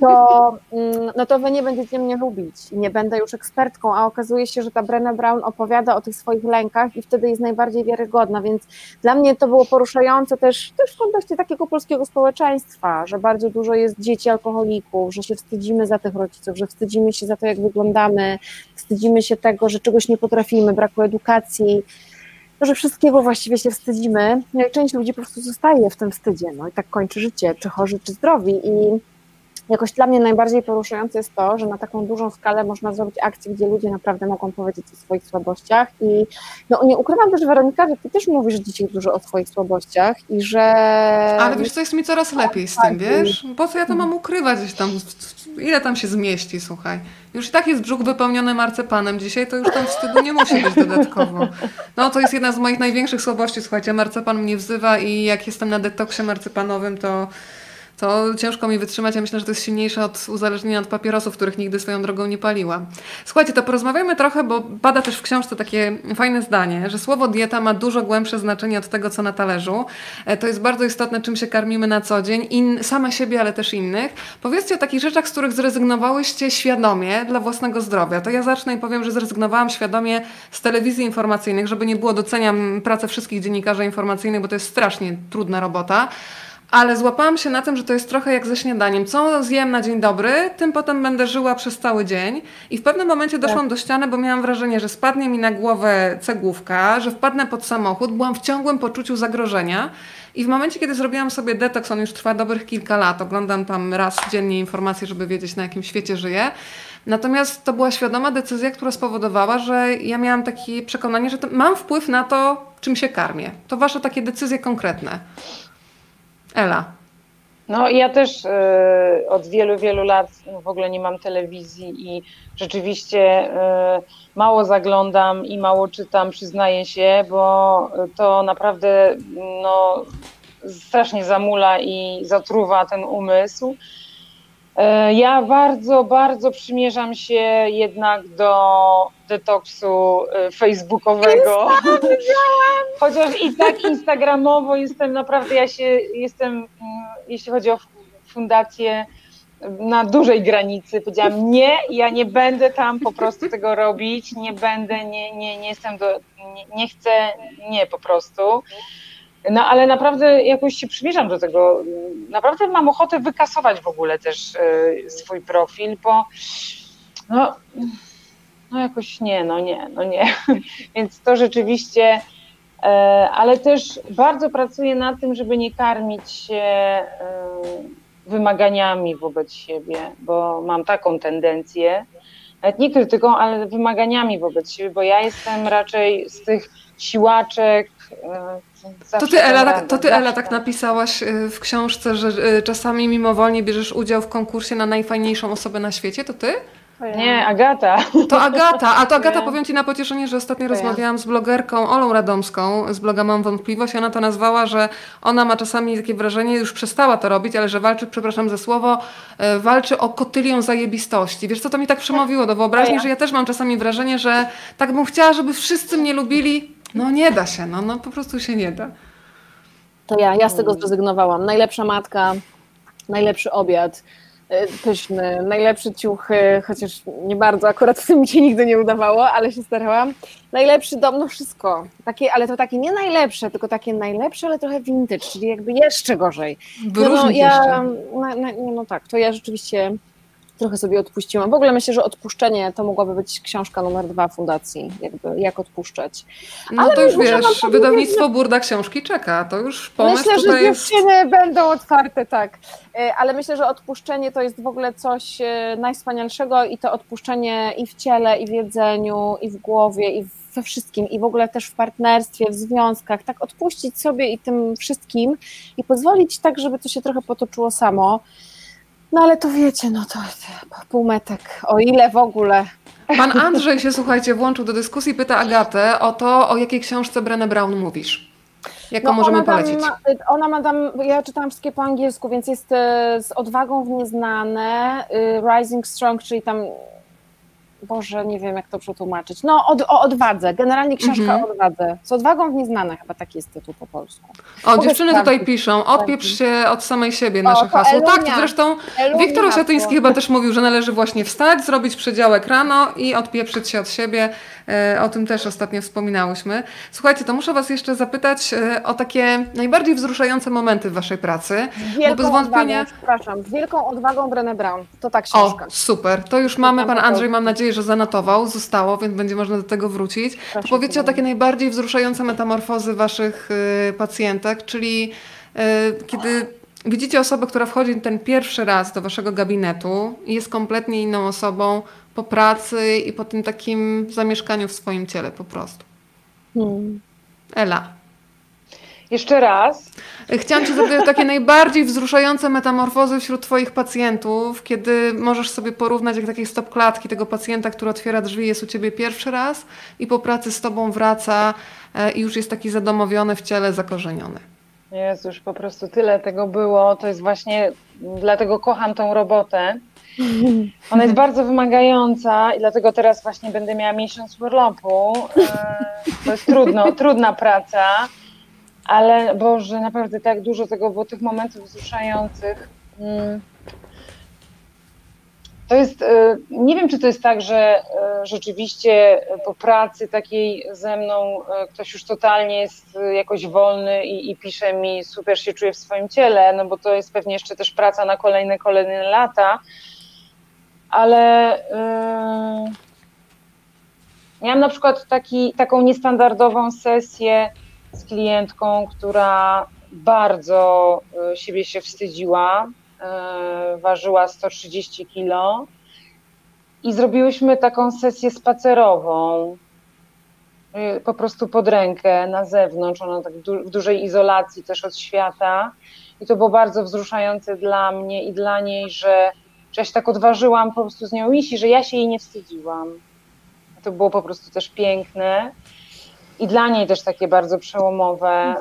to, mm, no to wy nie będziecie mnie lubić i nie będę już ekspertką, a okazuje się, że ta Brenna Brown opowiada o tych swoich lękach i wtedy jest najbardziej wiarygodna, więc dla mnie to było poruszające też, też w kontekście takiego polskiego społeczeństwa, że bardzo dużo jest dzieci alkoholików, że się wstydzimy za tych rodziców, że wstydzimy się za to, jak wyglądamy, wstydzimy się tego, że czegoś nie potrafimy, braku edukacji, że wszystkiego właściwie się wstydzimy. No i część ludzi po prostu zostaje w tym wstydzie, no i tak kończy życie, czy chorzy, czy zdrowi i jakoś dla mnie najbardziej poruszające jest to, że na taką dużą skalę można zrobić akcję, gdzie ludzie naprawdę mogą powiedzieć o swoich słabościach i no nie ukrywam też Weronika, że ty też mówisz dzisiaj dużo o swoich słabościach i że... Ale wiesz co, jest mi coraz lepiej z tym, wiesz? Po co ja to mam ukrywać gdzieś tam? Ile tam się zmieści, słuchaj? Już i tak jest brzuch wypełniony marcepanem dzisiaj, to już tam wstydu nie musi być dodatkowo. No to jest jedna z moich największych słabości, słuchajcie, marcepan mnie wzywa i jak jestem na detoksie marcepanowym, to to ciężko mi wytrzymać. Ja myślę, że to jest silniejsze od uzależnienia od papierosów, których nigdy swoją drogą nie paliłam. Słuchajcie, to porozmawiajmy trochę, bo pada też w książce takie fajne zdanie, że słowo dieta ma dużo głębsze znaczenie od tego, co na talerzu. E, to jest bardzo istotne, czym się karmimy na co dzień, in, same siebie, ale też innych. Powiedzcie o takich rzeczach, z których zrezygnowałyście świadomie dla własnego zdrowia. To ja zacznę i powiem, że zrezygnowałam świadomie z telewizji informacyjnych, żeby nie było doceniam pracę wszystkich dziennikarzy informacyjnych, bo to jest strasznie trudna robota. Ale złapałam się na tym, że to jest trochę jak ze śniadaniem. Co zjem na dzień dobry, tym potem będę żyła przez cały dzień. I w pewnym momencie doszłam tak. do ściany, bo miałam wrażenie, że spadnie mi na głowę cegłówka, że wpadnę pod samochód. Byłam w ciągłym poczuciu zagrożenia. I w momencie, kiedy zrobiłam sobie detoks, on już trwa dobrych kilka lat, oglądam tam raz dziennie informacje, żeby wiedzieć, na jakim świecie żyję. Natomiast to była świadoma decyzja, która spowodowała, że ja miałam takie przekonanie, że mam wpływ na to, czym się karmię. To wasze takie decyzje konkretne. Ela. No ja też y, od wielu, wielu lat w ogóle nie mam telewizji i rzeczywiście y, mało zaglądam i mało czytam, przyznaję się, bo to naprawdę no, strasznie zamula i zatruwa ten umysł. Y, ja bardzo, bardzo przymierzam się jednak do detoksu y, facebookowego. (laughs) Chociaż i tak instagramowo jestem naprawdę, ja się jestem, mm, jeśli chodzi o fundację, na dużej granicy. Powiedziałam nie, ja nie będę tam po prostu tego robić, nie będę, nie, nie, nie jestem do, nie, nie chcę, nie po prostu. No ale naprawdę jakoś się przymierzam do tego. Naprawdę mam ochotę wykasować w ogóle też y, swój profil, bo no, no jakoś nie, no nie, no nie. (laughs) Więc to rzeczywiście, e, ale też bardzo pracuję nad tym, żeby nie karmić się e, wymaganiami wobec siebie, bo mam taką tendencję, nawet nie krytyką, ale wymaganiami wobec siebie, bo ja jestem raczej z tych siłaczek. E, to ty, Ela, tak, to ty Ela, tak napisałaś w książce, że czasami mimowolnie bierzesz udział w konkursie na najfajniejszą osobę na świecie, to ty? Nie, Agata. To Agata, a to Agata powiem Ci na pocieszenie, że ostatnio rozmawiałam z blogerką Olą Radomską z bloga Mam Wątpliwość i ona to nazwała, że ona ma czasami takie wrażenie, już przestała to robić, ale że walczy, przepraszam za słowo, e, walczy o kotylią zajebistości. Wiesz co, to mi tak przemówiło do wyobraźni, że ja też mam czasami wrażenie, że tak bym chciała, żeby wszyscy mnie lubili. No nie da się, no, no po prostu się nie da. To ja, ja z tego zrezygnowałam. Najlepsza matka, najlepszy obiad E, pyszny, najlepsze ciuchy, chociaż nie bardzo, akurat w tym mi się nigdy nie udawało, ale się starałam. Najlepszy dom, no wszystko. Takie, ale to takie nie najlepsze, tylko takie najlepsze, ale trochę vintage, czyli jakby jeszcze gorzej. No, no ja, no, no, no tak, to ja rzeczywiście trochę sobie odpuściłam. W ogóle myślę, że odpuszczenie to mogłaby być książka numer dwa fundacji, jakby jak odpuszczać. No Ale to już wiesz, wydawnictwo Burda Książki czeka, to już pomysł Myślę, że dziewczyny jest... będą otwarte, tak. E, ale myślę, że odpuszczenie to jest w ogóle coś e, najwspanialszego i to odpuszczenie i w ciele, i w jedzeniu, i w głowie, i we wszystkim, i w ogóle też w partnerstwie, w związkach, tak odpuścić sobie i tym wszystkim i pozwolić tak, żeby to się trochę potoczyło samo. No ale to wiecie, no to półmetek, o ile w ogóle. Pan Andrzej się, słuchajcie, włączył do dyskusji, pyta Agatę o to, o jakiej książce Brené Brown mówisz. Jaką no możemy polecić? Ma, ona ma tam, ja czytałam wszystkie po angielsku, więc jest e, z odwagą w nieznane, y, Rising Strong, czyli tam Boże, nie wiem jak to przetłumaczyć. No, od, o odwadze. Generalnie książka Mhm. o odwadze. Z odwagą w nieznane chyba taki jest tytuł po polsku. O, dziewczyny tutaj piszą, odpieprz się od samej siebie nasze to hasło. Tak, to Elunia. zresztą Elunia Wiktor Osiatyński chyba też mówił, że należy właśnie wstać, zrobić przedziałek rano i odpieprzyć się od siebie. E, O tym też ostatnio wspominałyśmy. Słuchajcie, to muszę was jeszcze zapytać e, o takie najbardziej wzruszające momenty w waszej pracy. Z Bo wielką bez wątpienia... odwagą, przepraszam, z wielką odwagą Brené Brown. To ta O, książka. super. To już mamy. Pan Andrzej, mam nadzieję, że zanotował. Zostało, więc będzie można do tego wrócić. To powiedzcie o takie najbardziej wzruszające metamorfozy waszych y, pacjentek, czyli y, kiedy widzicie osobę, która wchodzi ten pierwszy raz do waszego gabinetu i jest kompletnie inną osobą po pracy i po tym takim zamieszkaniu w swoim ciele po prostu. Hmm. Ela. Jeszcze raz. Chciałam Cię zapytać o takie najbardziej wzruszające metamorfozy wśród Twoich pacjentów, kiedy możesz sobie porównać jak takie stop klatki tego pacjenta, który otwiera drzwi, jest u Ciebie pierwszy raz i po pracy z Tobą wraca e, i już jest taki zadomowiony w ciele, zakorzeniony. Jezu, już po prostu tyle tego było. To jest właśnie, dlatego kocham tą robotę. Ona jest bardzo wymagająca i dlatego teraz właśnie będę miała miesiąc urlopu. E, To jest trudno, trudna praca, ale Boże, naprawdę tak dużo tego było, tych momentów wzruszających. Mm. To jest, e, nie wiem, czy to jest tak, że e, rzeczywiście po pracy takiej ze mną ktoś już totalnie jest jakoś wolny i, i pisze mi, super się czuję w swoim ciele, no bo to jest pewnie jeszcze też praca na kolejne, kolejne lata, ale yy, miałam na przykład taki, taką niestandardową sesję z klientką, która bardzo y, siebie się wstydziła, y, ważyła 130 kilo. I zrobiłyśmy taką sesję spacerową, y, po prostu pod rękę na zewnątrz, ona tak w dużej izolacji też od świata. I to było bardzo wzruszające dla mnie i dla niej, że, że ja się tak odważyłam po prostu z nią iść i że ja się jej nie wstydziłam. To było po prostu też piękne i dla niej też takie bardzo przełomowe, e,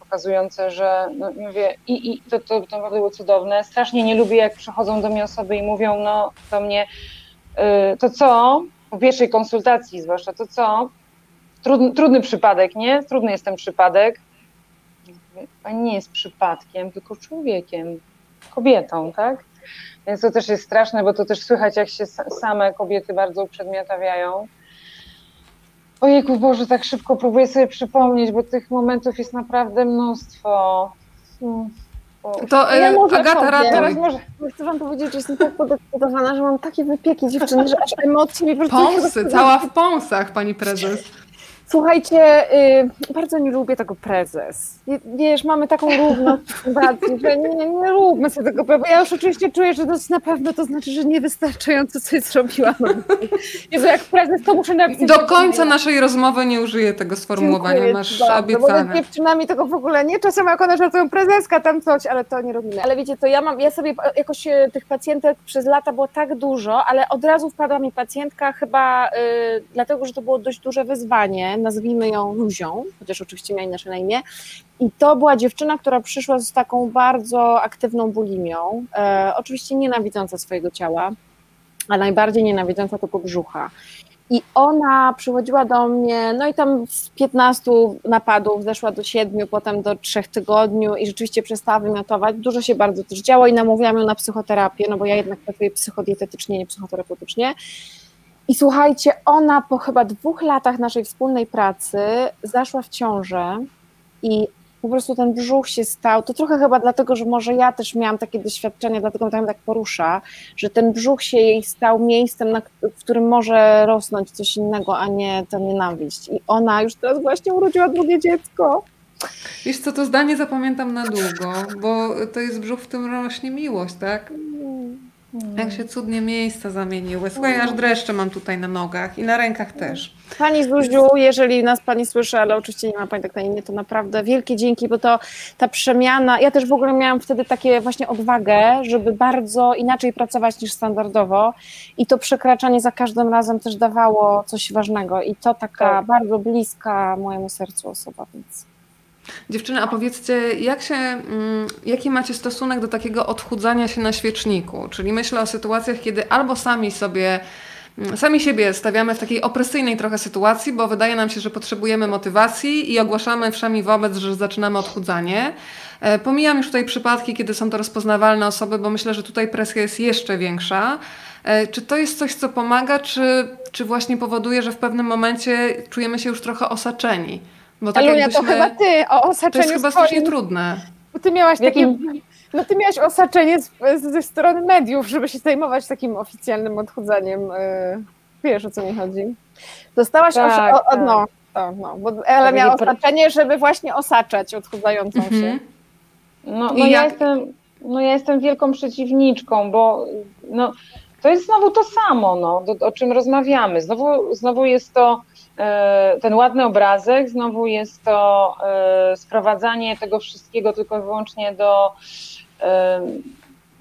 pokazujące, że no, mówię, i, i to, to, to naprawdę było cudowne. Strasznie nie lubię, jak przychodzą do mnie osoby i mówią no, do mnie, y, to co, po pierwszej konsultacji zwłaszcza, to co, trudny, trudny przypadek, nie? Trudny jest ten przypadek. Pani nie jest przypadkiem, tylko człowiekiem, kobietą, tak? Więc to też jest straszne, bo to też słychać, jak się sa- same kobiety bardzo uprzedmiotawiają. Ojejku Boże, tak szybko próbuję sobie przypomnieć, bo tych momentów jest naprawdę mnóstwo. Hmm. To Ja e, może Agata ratuj. Teraz może, Chcę wam powiedzieć, że jestem tak podekscytowana, że mam takie wypieki dziewczyny, że aż emocje mi po prostu... Pąsy, cała w pąsach, Pani Prezes. Słuchajcie, y, bardzo nie lubię tego prezes. Wiesz, mamy taką równość w (laughs) fundacji, że nie, nie róbmy sobie tego, bo ja już oczywiście czuję, że to na pewno to znaczy, że niewystarczająco coś zrobiłam. (laughs) Jezu, jak prezes, to muszę napisać. Do końca naszej rozmowy nie użyję tego sformułowania, Dziękuję masz bardzo, Bo z obiecane. dziewczynami tego w ogóle nie, czasem jak one żartują prezeska tam coś, ale to nie robimy. Ale wiecie, to ja mam, ja sobie jakoś e, tych pacjentek przez lata było tak dużo, ale od razu wpadła mi pacjentka chyba y, dlatego, że to było dość duże wyzwanie, nazwijmy ją Luzią, chociaż oczywiście miała inaczej na imię. I to była dziewczyna, która przyszła z taką bardzo aktywną bulimią, e, oczywiście nienawidząca swojego ciała, a najbardziej nienawidząca tego brzucha. I ona przychodziła do mnie, no i tam z 15 napadów zeszła do 7, potem do 3 tygodniu i rzeczywiście przestała wymiotować. Dużo się bardzo też działo i namówiłam ją na psychoterapię, no bo ja jednak pracuję psychodietetycznie, nie psychoterapeutycznie. I słuchajcie, ona po chyba dwóch latach naszej wspólnej pracy zaszła w ciążę i po prostu ten brzuch się stał, to trochę chyba dlatego, że może ja też miałam takie doświadczenie, dlatego mnie tak porusza, że ten brzuch się jej stał miejscem, na, w którym może rosnąć coś innego, a nie ta nienawiść. I ona już teraz właśnie urodziła drugie dziecko. Wiesz co, to zdanie zapamiętam na długo, bo to jest brzuch, w którym rośnie miłość, tak? Jak się cudnie miejsca zamieniły. Słuchaj, aż dreszcze mam tutaj na nogach i na rękach też. Pani Zuziu, jeżeli nas Pani słyszy, ale oczywiście nie ma Pani tak na imię, to naprawdę wielkie dzięki, bo to ta przemiana, ja też w ogóle miałam wtedy takie właśnie odwagę, żeby bardzo inaczej pracować niż standardowo i to przekraczanie za każdym razem też dawało coś ważnego i to taka Tak. bardzo bliska mojemu sercu osoba, więc... Dziewczyny, a powiedzcie, jak się, mm, jaki macie stosunek do takiego odchudzania się na świeczniku? Czyli myślę o sytuacjach, kiedy albo sami sobie mm, sami siebie stawiamy w takiej opresyjnej trochę sytuacji, bo wydaje nam się, że potrzebujemy motywacji i ogłaszamy wszemi wobec, że zaczynamy odchudzanie. E, pomijam już tutaj przypadki, kiedy są to rozpoznawalne osoby, bo myślę, że tutaj presja jest jeszcze większa. E, czy to jest coś, co pomaga, czy, czy właśnie powoduje, że w pewnym momencie czujemy się już trochę osaczeni? Bo tak Elunia, jakbyśmy... to chyba ty o osaczeniu To jest chyba swoim... strasznie trudne. Bo ty miałaś takie... No ty miałaś osaczenie z, ze strony mediów, żeby się zajmować takim oficjalnym odchudzaniem. E, wiesz, o co mi chodzi? Dostałaś tak, o, o, tak. no, to, no, bo Ela miała osaczenie, żeby właśnie osaczać odchudzającą mhm. się. No, no ja jestem, no ja jestem wielką przeciwniczką, bo no, to jest znowu to samo, no, o czym rozmawiamy. Znowu, znowu jest to ten ładny obrazek, znowu jest to e, sprowadzanie tego wszystkiego tylko i wyłącznie do, e,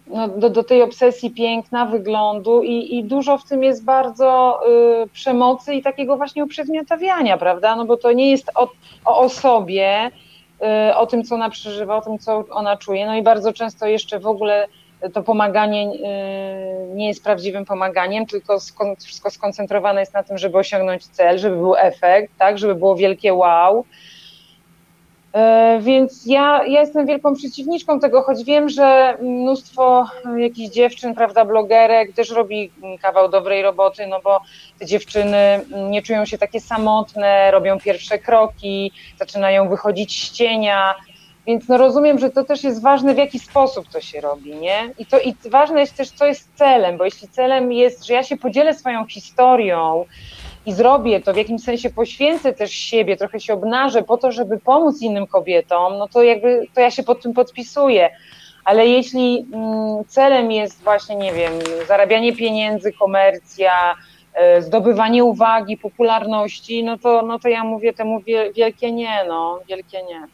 no, do, do tej obsesji piękna, wyglądu i, i dużo w tym jest bardzo przemocy i takiego właśnie uprzedmiotawiania, prawda? No bo to nie jest o, o osobie, o tym, co ona przeżywa, o tym, co ona czuje. No i bardzo często jeszcze w ogóle to pomaganie y, nie jest prawdziwym pomaganiem, tylko wszystko skoncentrowane jest na tym, żeby osiągnąć cel, żeby był efekt, tak, żeby było wielkie wow. Y, więc ja, ja jestem wielką przeciwniczką tego, choć wiem, że mnóstwo jakichś dziewczyn, prawda, blogerek też robi kawał dobrej roboty, no bo te dziewczyny nie czują się takie samotne, robią pierwsze kroki, zaczynają wychodzić z cienia, więc no rozumiem, że to też jest ważne, w jaki sposób to się robi, nie? I to i ważne jest też, co jest celem, bo jeśli celem jest, że ja się podzielę swoją historią i zrobię to, w jakimś sensie poświęcę też siebie, trochę się obnażę po to, żeby pomóc innym kobietom, no to jakby to ja się pod tym podpisuję. Ale jeśli mm, celem jest właśnie, nie wiem, zarabianie pieniędzy, komercja, e, zdobywanie uwagi, popularności, no to, no to ja mówię temu wielkie nie, no, wielkie nie.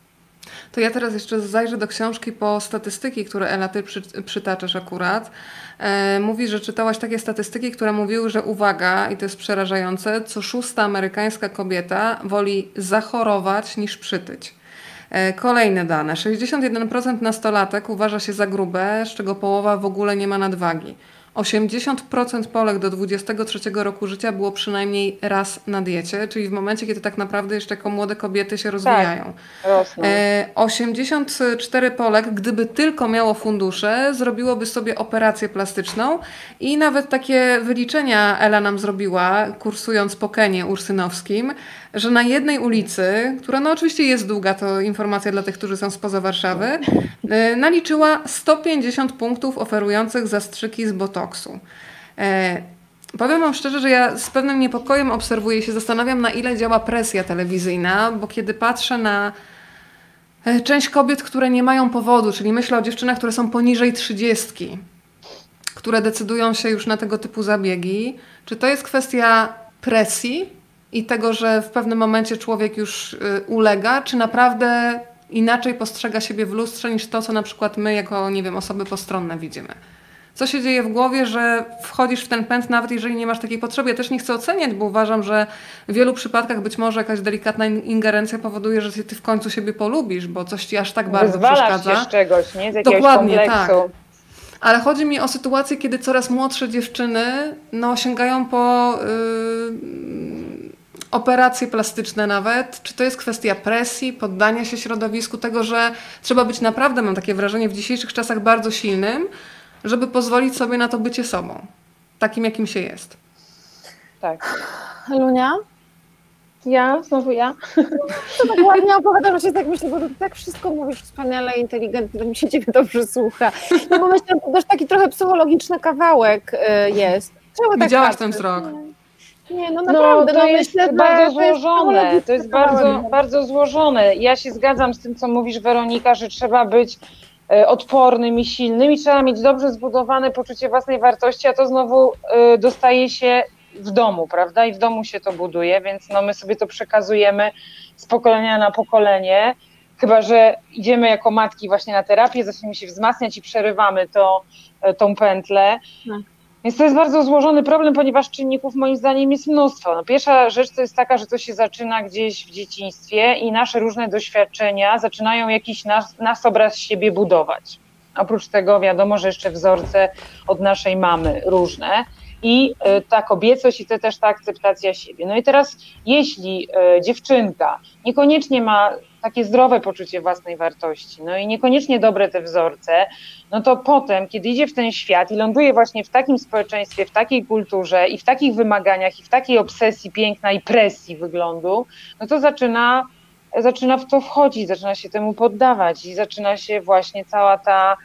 To ja teraz jeszcze zajrzę do książki po statystyki, które Ela, ty przy, przytaczasz akurat. E, mówi, że czytałaś takie statystyki, które mówiły, że uwaga, i to jest przerażające, co szósta amerykańska kobieta woli zachorować niż przytyć. E, kolejne dane. 61% nastolatek uważa się za grube, z czego połowa w ogóle nie ma nadwagi. 80% Polek do 23 roku życia było przynajmniej raz na diecie, czyli w momencie, kiedy tak naprawdę jeszcze jako młode kobiety się rozwijają. Tak, 84 e, Polek, gdyby tylko miało fundusze, zrobiłoby sobie operację plastyczną i nawet takie wyliczenia Ela nam zrobiła, kursując po Kenie ursynowskim, że na jednej ulicy, która no oczywiście jest długa, to informacja dla tych, którzy są spoza Warszawy, e, naliczyła 150 punktów oferujących zastrzyki z botoksu. E, powiem Wam szczerze, że ja z pewnym niepokojem obserwuję się zastanawiam, na ile działa presja telewizyjna, bo kiedy patrzę na e, część kobiet, które nie mają powodu, czyli myślę o dziewczynach, które są poniżej trzydziestki, które decydują się już na tego typu zabiegi, czy to jest kwestia presji, i tego, że w pewnym momencie człowiek już y, ulega, czy naprawdę inaczej postrzega siebie w lustrze niż to, co na przykład my jako, nie wiem, osoby postronne widzimy. Co się dzieje w głowie, że wchodzisz w ten pęd, nawet jeżeli nie masz takiej potrzeby. Ja też nie chcę oceniać, bo uważam, że w wielu przypadkach być może jakaś delikatna ingerencja powoduje, że ty w końcu siebie polubisz, bo coś ci aż tak bardzo Wyzwalasz przeszkadza. się z czegoś, nie? Z jakiegoś Dokładnie, kompleksu. tak. Ale chodzi mi o sytuację, kiedy coraz młodsze dziewczyny no, sięgają po yy, operacje plastyczne nawet, czy to jest kwestia presji, poddania się środowisku, tego, że trzeba być naprawdę, mam takie wrażenie, w dzisiejszych czasach bardzo silnym, żeby pozwolić sobie na to bycie sobą, takim jakim się jest. Tak. Lunia? Ja? Znowu ja? To tak ładnie opowiadasz, się tak myślę, bo ty tak wszystko mówisz wspaniale, inteligentnie, to mi się ciebie dobrze słucha. No bo myślę, że to też taki trochę psychologiczny kawałek y, jest. Czemu tak Widziałaś ten wzrok. Nie, no naprawdę, no, to no jest myślę, bardzo złożone, to jest bardzo, bardzo złożone. Ja się zgadzam z tym, co mówisz Weronika, że trzeba być e, odpornym i silnym i trzeba mieć dobrze zbudowane poczucie własnej wartości, a to znowu e, dostaje się w domu, prawda? I w domu się to buduje, więc no my sobie to przekazujemy z pokolenia na pokolenie. Chyba, że idziemy jako matki właśnie na terapię, zaczniemy się wzmacniać i przerywamy to, e, tą pętlę. Więc to jest bardzo złożony problem, ponieważ czynników moim zdaniem jest mnóstwo. No pierwsza rzecz to jest taka, że to się zaczyna gdzieś w dzieciństwie i nasze różne doświadczenia zaczynają jakiś nas, nas obraz siebie budować. Oprócz tego wiadomo, że jeszcze wzorce od naszej mamy różne. i e, ta kobiecość i to też ta akceptacja siebie. No i teraz, jeśli e, dziewczynka niekoniecznie ma takie zdrowe poczucie własnej wartości, no i niekoniecznie dobre te wzorce, no to potem, kiedy idzie w ten świat i ląduje właśnie w takim społeczeństwie, w takiej kulturze i w takich wymaganiach i w takiej obsesji piękna i presji wyglądu, no to zaczyna, zaczyna w to wchodzić, zaczyna się temu poddawać i zaczyna się właśnie cała ta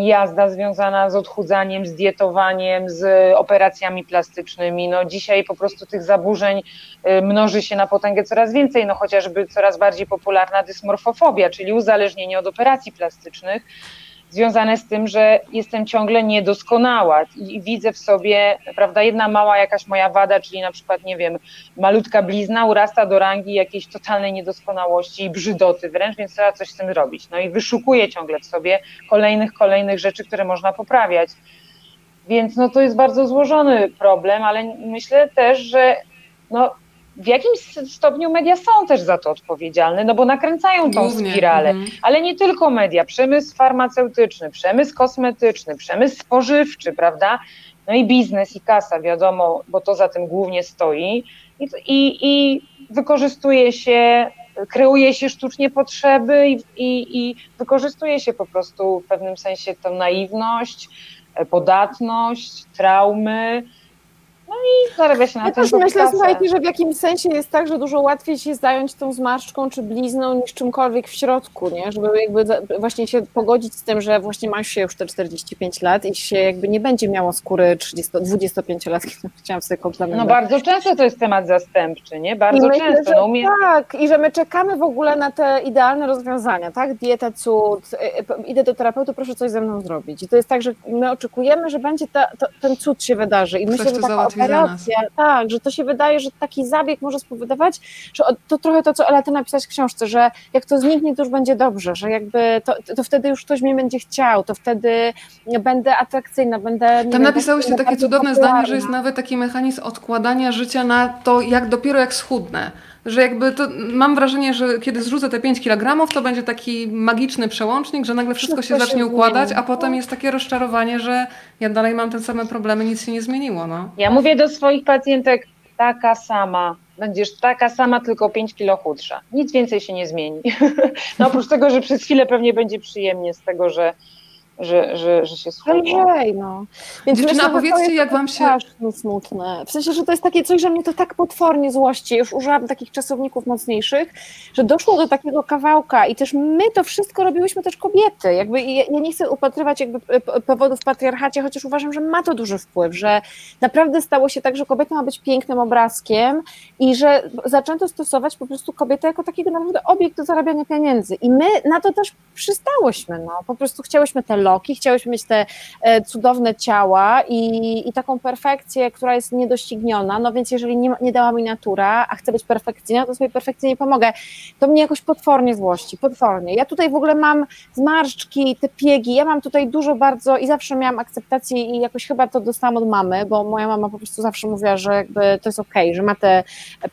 jazda związana z odchudzaniem, z dietowaniem, z operacjami plastycznymi. No dzisiaj po prostu tych zaburzeń y, mnoży się na potęgę coraz więcej, no chociażby coraz bardziej popularna dysmorfofobia, czyli uzależnienie od operacji plastycznych związane z tym, że jestem ciągle niedoskonała i widzę w sobie, prawda, jedna mała jakaś moja wada, czyli na przykład, nie wiem, malutka blizna urasta do rangi jakiejś totalnej niedoskonałości i brzydoty wręcz, więc trzeba coś z tym zrobić. No i wyszukuję ciągle w sobie kolejnych, kolejnych rzeczy, które można poprawiać. Więc no to jest bardzo złożony problem, ale myślę też, że no, w jakimś stopniu media są też za to odpowiedzialne, no bo nakręcają tą Głównie. spiralę, mhm. ale nie tylko media, przemysł farmaceutyczny, przemysł kosmetyczny, przemysł spożywczy, prawda? No i biznes i kasa, wiadomo, bo to za tym głównie stoi i, i, i wykorzystuje się, kreuje się sztucznie potrzeby i, i, i wykorzystuje się po prostu w pewnym sensie tę naiwność, podatność, traumy, no i zarabia się na ja tym. Też myślę, słuchajcie, że w jakimś sensie jest tak, że dużo łatwiej się zająć tą zmarszczką czy blizną niż czymkolwiek w środku, nie? Żeby jakby właśnie się pogodzić z tym, że właśnie ma się już te 45 lat i się jakby nie będzie miało skóry 30, 25-latki, chciałam sobie komplementować. No bardzo często to jest temat zastępczy, nie? Bardzo myślę, często. No, umie... Tak, i że my czekamy w ogóle na te idealne rozwiązania, tak? Dieta, cud, y, y, idę do terapeuty, proszę coś ze mną zrobić. I to jest tak, że my oczekujemy, że będzie ta, to, ten cud się wydarzy i myślę, że taka operacja, tak, że to się wydaje, że taki zabieg może spowodować, że to trochę to, co Ela ty napisać w książce, że jak to zniknie, to już będzie dobrze, że jakby to, to wtedy już ktoś mnie będzie chciał, to wtedy będę atrakcyjna, będę... Tam napisałyście takie cudowne popularna. zdanie, że jest nawet taki mechanizm odkładania życia na to, jak dopiero jak schudnę że jakby to mam wrażenie, że kiedy zrzucę te 5 kg, to będzie taki magiczny przełącznik, że nagle wszystko się zacznie układać, a potem jest takie rozczarowanie, że ja dalej mam te same problemy, nic się nie zmieniło. No. Ja mówię do swoich pacjentek, taka sama, będziesz taka sama, tylko 5 kilo chudsza. Nic więcej się nie zmieni. (laughs) No oprócz tego, że przez chwilę pewnie będzie przyjemnie z tego, że że, że, że się słucha. Lżej, no. Więc Dziewczyna, myślę, powiedzcie, jak wam się... smutne. W sensie, że to jest takie coś, że mnie to tak potwornie złości. Już użyłam takich czasowników mocniejszych, że doszło do takiego kawałka i też my to wszystko robiłyśmy też kobiety. Jakby ja, ja nie chcę upatrywać jakby powodów w patriarchacie, chociaż uważam, że ma to duży wpływ, że naprawdę stało się tak, że kobieta ma być pięknym obrazkiem i że zaczęto stosować po prostu kobietę jako takiego naprawdę obiekt do zarabiania pieniędzy. I my na to też przystałyśmy, no. Po prostu chciałyśmy te loki, chciałyśmy mieć te e, cudowne ciała i, i taką perfekcję, która jest niedościgniona, no więc jeżeli nie, nie dała mi natura, a chcę być perfekcyjna, to sobie perfekcyjnie nie pomogę. To mnie jakoś potwornie złości, potwornie. Ja tutaj w ogóle mam zmarszczki, te piegi, ja mam tutaj dużo bardzo i zawsze miałam akceptację i jakoś chyba to dostałam od mamy, bo moja mama po prostu zawsze mówiła, że jakby to jest okej, okay, że ma te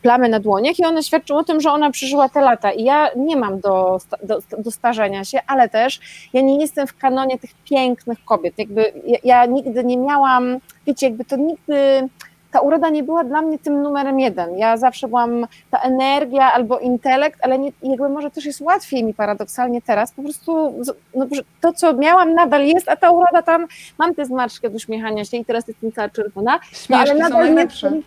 plamy na dłoniach i one świadczą o tym, że ona przeżyła te lata i ja nie mam do, do, do starzenia się, ale też ja nie jestem w kanonie tych pięknych kobiet. Jakby ja, ja, nigdy nie miałam, wiecie, jakby to nigdy, ta uroda nie była dla mnie tym numerem jeden. Ja zawsze byłam ta energia albo intelekt, ale nie, jakby może też jest łatwiej mi paradoksalnie teraz, po prostu no, to, co miałam nadal jest, a ta uroda tam, mam tę zmarszczkę do uśmiechania się i teraz jestem cała czerwona, no, ale nadal jestem,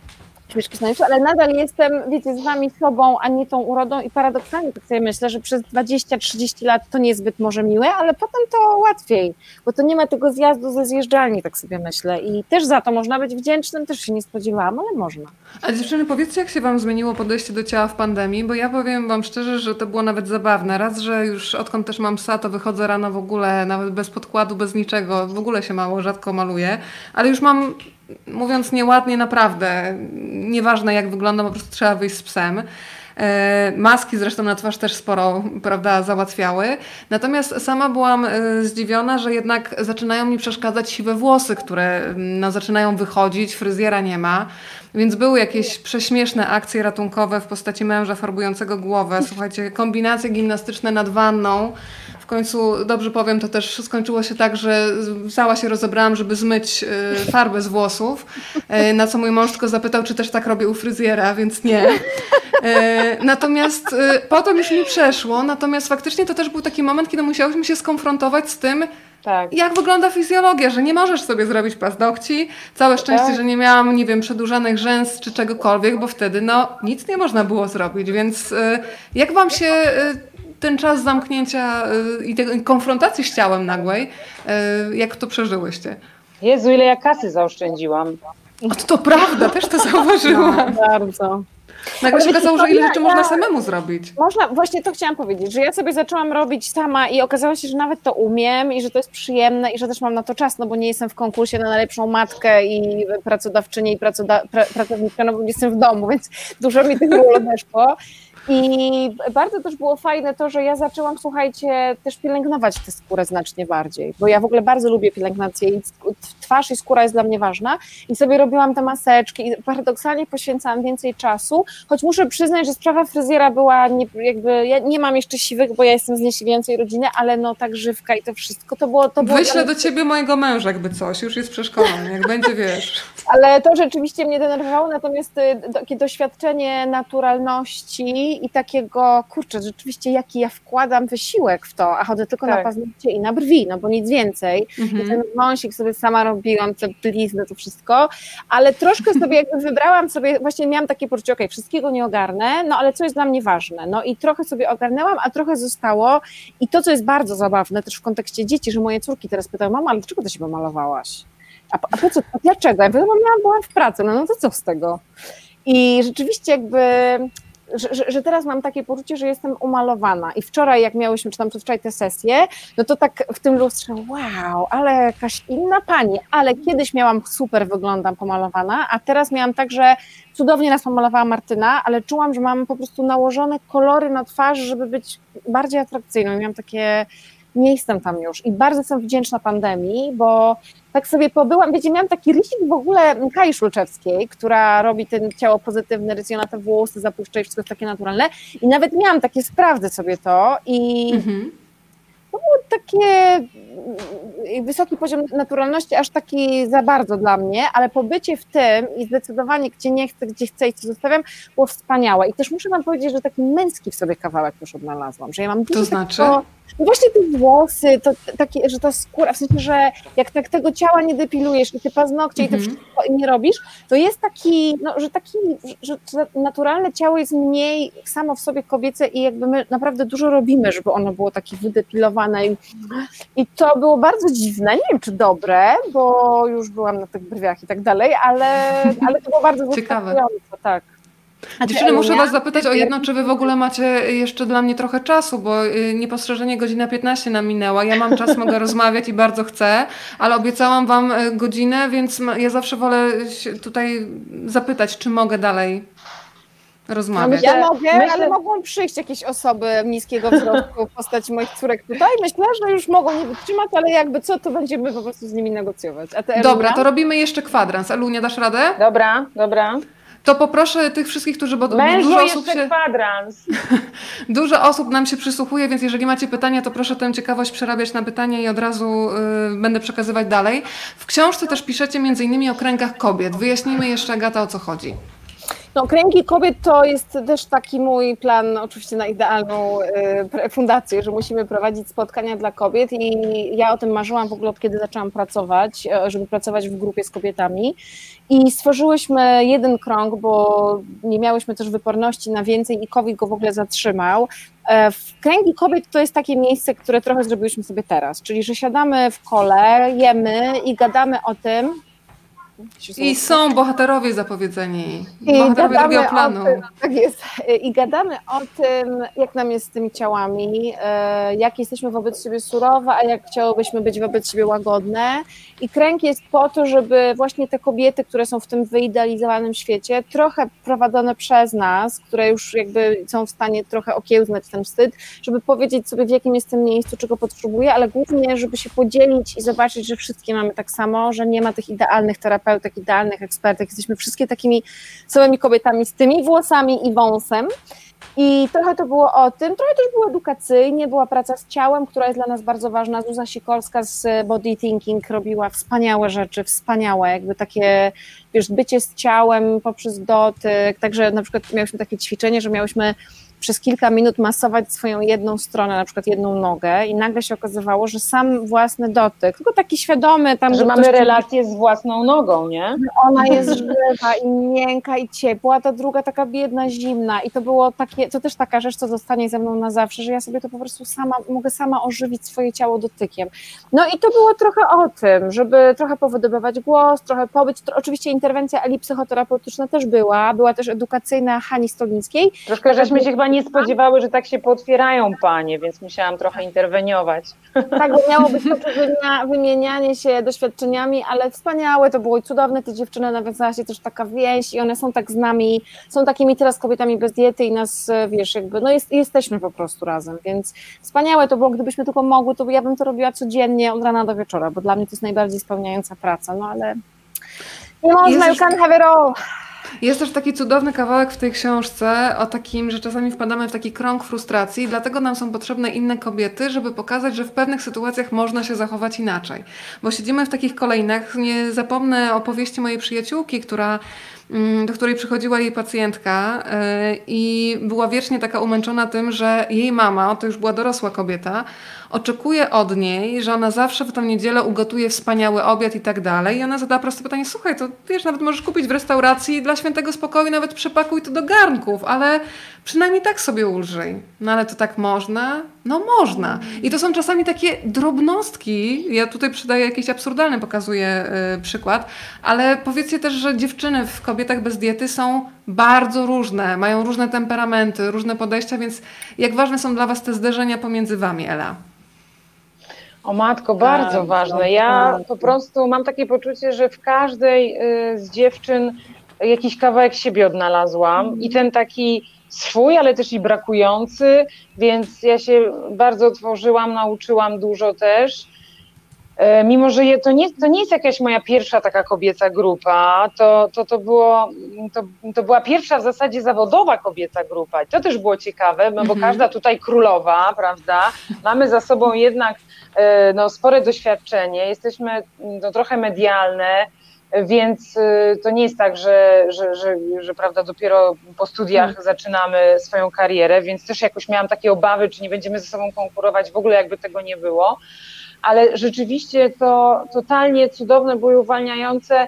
śmieszki są ale nadal jestem, wiecie, z wami sobą, a nie tą urodą i paradoksalnie tak sobie myślę, że przez 20-30 lat to niezbyt może miłe, ale potem to łatwiej, bo to nie ma tego zjazdu ze zjeżdżalni, tak sobie myślę i też za to można być wdzięcznym, też się nie spodziewałam, ale można. A dziewczyny, powiedzcie, jak się wam zmieniło podejście do ciała w pandemii, bo ja powiem wam szczerze, że to było nawet zabawne. Raz, że już odkąd też mam psa, to wychodzę rano w ogóle, nawet bez podkładu, bez niczego, w ogóle się mało, rzadko maluję, ale już mam mówiąc nieładnie, naprawdę, nieważne jak wygląda, po prostu trzeba wyjść z psem. E, maski zresztą na twarz też sporo prawda, załatwiały. Natomiast sama byłam e, zdziwiona, że jednak zaczynają mi przeszkadzać siwe włosy, które no, zaczynają wychodzić, fryzjera nie ma. Więc były jakieś prześmieszne akcje ratunkowe w postaci męża farbującego głowę. Słuchajcie, kombinacje gimnastyczne nad wanną końcu, dobrze powiem, to też skończyło się tak, że cała się rozebrałam, żeby zmyć y, farbę z włosów, y, na co mój mąż tylko zapytał, czy też tak robię u fryzjera, więc nie. Y, natomiast potem już mi przeszło, natomiast faktycznie to też był taki moment, kiedy musiałyśmy się skonfrontować z tym, tak. Jak wygląda fizjologia, że nie możesz sobie zrobić paznokci. Całe szczęście, tak. że nie miałam, nie wiem, przedłużanych rzęs czy czegokolwiek, bo wtedy no nic nie można było zrobić. Więc jak wam się ten czas zamknięcia y, i tej konfrontacji z ciałem nagłej, jak to przeżyłyście? Jezu, ile ja kasy zaoszczędziłam. O, to, to prawda, też to zauważyłam. No, bardzo. Nagle się okazało, że ile rzeczy ja, można samemu zrobić. Można, właśnie to chciałam powiedzieć, że ja sobie zaczęłam robić sama i okazało się, że nawet to umiem i że to jest przyjemne i że też mam na to czas, no bo nie jestem w konkursie na najlepszą matkę i pracodawczynię i pracoda, pra, pracowniczkę, no bo jestem w domu, więc dużo mi tych ról (laughs) odeszło. I bardzo też było fajne to, że ja zaczęłam, słuchajcie, też pielęgnować tę skórę znacznie bardziej, bo ja w ogóle bardzo lubię pielęgnację i twarz i skóra jest dla mnie ważna i sobie robiłam te maseczki i paradoksalnie poświęcałam więcej czasu, choć muszę przyznać, że sprawa fryzjera była nie, jakby, ja nie mam jeszcze siwych, bo ja jestem z niesiwiącej rodziny, ale no tak żywka i to wszystko, to było... To było Wyślę do ciebie mojego męża jakby coś, już jest przeszkolony, jak będzie, wiesz. (laughs) Ale to rzeczywiście mnie denerwowało, natomiast y, takie doświadczenie naturalności i takiego, kurczę, rzeczywiście jaki ja wkładam wysiłek w to, a chodzę tylko tak. na paznokcie i na brwi, no bo nic więcej. Mhm. I ten wąsik sobie sama robiłam, te blizny, to wszystko, ale troszkę sobie jakby wybrałam sobie, właśnie miałam takie poczucie, okej, okay, wszystkiego nie ogarnę, no ale co jest dla mnie ważne, no i trochę sobie ogarnęłam, a trochę zostało i to, co jest bardzo zabawne też w kontekście dzieci, że moje córki teraz pytają, mama, ale dlaczego ty się pomalowałaś? A, a po co, a dlaczego? Ja mówię, no, byłam w pracy, no, no to co z tego? I rzeczywiście jakby że, że, teraz mam takie poczucie, że jestem umalowana. I wczoraj, jak miałyśmy, czy tam przedwczoraj tę sesję, no to tak w tym lustrze, wow, ale jakaś inna pani, ale kiedyś miałam super wyglądam pomalowana, a teraz miałam tak, że cudownie nas pomalowała Martyna, ale czułam, że mam po prostu nałożone kolory na twarz, żeby być bardziej atrakcyjną. I miałam takie, nie jestem tam już. I bardzo jestem wdzięczna pandemii, bo tak sobie pobyłam, wiecie, miałam taki rysik w ogóle Kai Szulczewskiej, która robi ten ciało pozytywne, rysuje na te włosy, zapuszcza i wszystko jest takie naturalne i nawet miałam takie, sprawdzę sobie to i mhm. to było takie wysoki poziom naturalności, aż taki za bardzo dla mnie, ale pobycie w tym i zdecydowanie gdzie nie chcę, gdzie chcę i co zostawiam, było wspaniałe i też muszę wam powiedzieć, że taki męski w sobie kawałek już odnalazłam, że ja mam dużo To znaczy? Takiego, no właśnie te włosy, to takie, że ta skóra, w sensie, że jak tak tego ciała nie depilujesz i te paznokcie i to mhm. wszystko nie robisz, to jest taki, no, że taki, że naturalne ciało jest mniej samo w sobie kobiece i jakby my naprawdę dużo robimy, żeby ono było takie wydepilowane i, i to było bardzo dziwne, nie wiem czy dobre, bo już byłam na tych brwiach i tak dalej, ale, ale to było bardzo (laughs) Ciekawe. tak. Dziewczyny, muszę Was zapytać o jedno, czy Wy w ogóle macie jeszcze dla mnie trochę czasu, bo y, niepostrzeżenie godzina 15 nam minęła. Ja mam czas, mogę (laughs) rozmawiać i bardzo chcę, ale obiecałam Wam y, godzinę, więc ja zawsze wolę tutaj zapytać, czy mogę dalej rozmawiać. Ja mogę, myślę... ale mogą przyjść jakieś osoby niskiego wzrostu w postaci moich córek tutaj. Myślę, że już mogą nie wytrzymać, ale jakby co, to będziemy po prostu z nimi negocjować. Dobra, to robimy jeszcze kwadrans. Elunia, dasz radę? Dobra, dobra to poproszę tych wszystkich, którzy... Bo Mężu dużo osób się, kwadrans. (laughs) dużo osób nam się przysłuchuje, więc jeżeli macie pytania, to proszę tę ciekawość przerabiać na pytania i od razu y, będę przekazywać dalej. W książce też piszecie między innymi o kręgach kobiet. Wyjaśnijmy jeszcze, Agata, o co chodzi. No, Kręgi Kobiet to jest też taki mój plan, oczywiście na idealną y, fundację, że musimy prowadzić spotkania dla kobiet i ja o tym marzyłam w ogóle od kiedy zaczęłam pracować, e, żeby pracować w grupie z kobietami i stworzyłyśmy jeden krąg, bo nie miałyśmy też wyporności na więcej i COVID go w ogóle zatrzymał. E, Kręgi Kobiet to jest takie miejsce, które trochę zrobiłyśmy sobie teraz, czyli że siadamy w kole, jemy i gadamy o tym, i są bohaterowie zapowiedzeni. I bohaterowie drugiego planu. Tym, tak jest. I gadamy o tym, jak nam jest z tymi ciałami, e, jak jesteśmy wobec siebie surowe, a jak chciałobyśmy być wobec siebie łagodne. I kręg jest po to, żeby właśnie te kobiety, które są w tym wyidealizowanym świecie, trochę prowadzone przez nas, które już jakby są w stanie trochę okiełznać ten wstyd, żeby powiedzieć sobie, w jakim jestem miejscu, czego potrzebuję, ale głównie, żeby się podzielić i zobaczyć, że wszystkie mamy tak samo, że nie ma tych idealnych terapeutów, terapeutek, idealnych ekspertek. Jesteśmy wszystkie takimi samymi kobietami z tymi włosami i wąsem. I trochę to było o tym, trochę też było edukacyjnie, była praca z ciałem, która jest dla nas bardzo ważna. Zuza Sikorska z Body Thinking robiła wspaniałe rzeczy, wspaniałe, jakby takie, wiesz, bycie z ciałem poprzez dotyk, także na przykład miałyśmy takie ćwiczenie, że miałyśmy przez kilka minut masować swoją jedną stronę, na przykład jedną nogę i nagle się okazywało, że sam własny dotyk, tylko taki świadomy tam... Że mamy relację z własną nogą, nie? Ona jest żywa i miękka i ciepła, ta druga taka biedna, zimna i to było takie, to też taka rzecz, co zostanie ze mną na zawsze, że ja sobie to po prostu sama, mogę sama ożywić swoje ciało dotykiem. No i to było trochę o tym, żeby trochę powydobywać głos, trochę pobyć, to, oczywiście interwencja Eli psychoterapeutyczna też była, była też edukacyjna Hani Stolińskiej. Troszkę żeśmy się chyba nie spodziewały, że tak się potwierają panie, więc musiałam trochę interweniować. Tak, bo miało być to wymienianie się doświadczeniami, ale wspaniałe to było i cudowne, te dziewczyny nawiązała się też taka więź i one są tak z nami, są takimi teraz kobietami bez diety i nas, wiesz, jakby, no jest, jesteśmy po prostu razem, więc wspaniałe to było, gdybyśmy tylko mogły, to ja bym to robiła codziennie od rana do wieczora, bo dla mnie to jest najbardziej spełniająca praca, no ale nie można, you can't have it all. Jest też taki cudowny kawałek w tej książce o takim, że czasami wpadamy w taki krąg frustracji, dlatego nam są potrzebne inne kobiety, żeby pokazać, że w pewnych sytuacjach można się zachować inaczej. Bo siedzimy w takich kolejnach. Nie zapomnę opowieści mojej przyjaciółki, która mm, do której przychodziła jej pacjentka yy, i była wiecznie taka umęczona tym, że jej mama, to już była dorosła kobieta, oczekuje od niej, że ona zawsze w tę niedzielę ugotuje wspaniały obiad i tak dalej. I ona zada proste pytanie, słuchaj, to wiesz, nawet możesz kupić w restauracji dla świętego spokoju, nawet przepakuj to do garnków, ale przynajmniej tak sobie ulżyj. No ale to tak można? No można. I to są czasami takie drobnostki, ja tutaj przydaję jakiś absurdalny, pokazuję yy, przykład, ale powiedzcie też, że dziewczyny w kobietach bez diety są bardzo różne, mają różne temperamenty, różne podejścia, więc jak ważne są dla Was te zderzenia pomiędzy Wami, Ela? O matko, bardzo tak, ważne. Ja po prostu mam takie poczucie, że w każdej y, z dziewczyn jakiś kawałek siebie odnalazłam i ten taki swój, ale też i brakujący, więc ja się bardzo otworzyłam, nauczyłam dużo też. E, mimo, że je, to, nie, to nie jest jakaś moja pierwsza taka kobieca grupa, to, to, to, było, to, to była pierwsza w zasadzie zawodowa kobieca grupa. I to też było ciekawe, no bo mhm. każda tutaj królowa, prawda? Mamy za sobą jednak no, spore doświadczenie, jesteśmy no, trochę medialne, więc e, to nie jest tak, że, że, że, że prawda, dopiero po studiach hmm. zaczynamy swoją karierę, więc też jakoś miałam takie obawy, czy nie będziemy ze sobą konkurować, w ogóle jakby tego nie było ale rzeczywiście to totalnie cudowne było i uwalniające,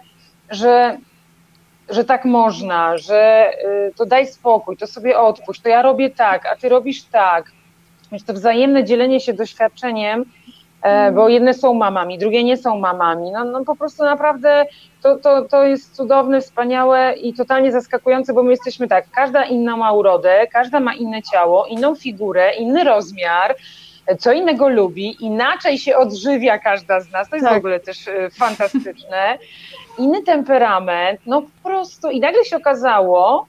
że, że tak można, że y, to daj spokój, to sobie odpuść, to ja robię tak, a ty robisz tak. Więc to wzajemne dzielenie się doświadczeniem, e, bo jedne są mamami, drugie nie są mamami. No, no po prostu naprawdę to, to, to jest cudowne, wspaniałe i totalnie zaskakujące, bo my jesteśmy tak, każda inna ma urodę, każda ma inne ciało, inną figurę, inny rozmiar, co innego lubi, inaczej się odżywia każda z nas, to jest tak. w ogóle też e, fantastyczne. Inny temperament, no po prostu i nagle się okazało,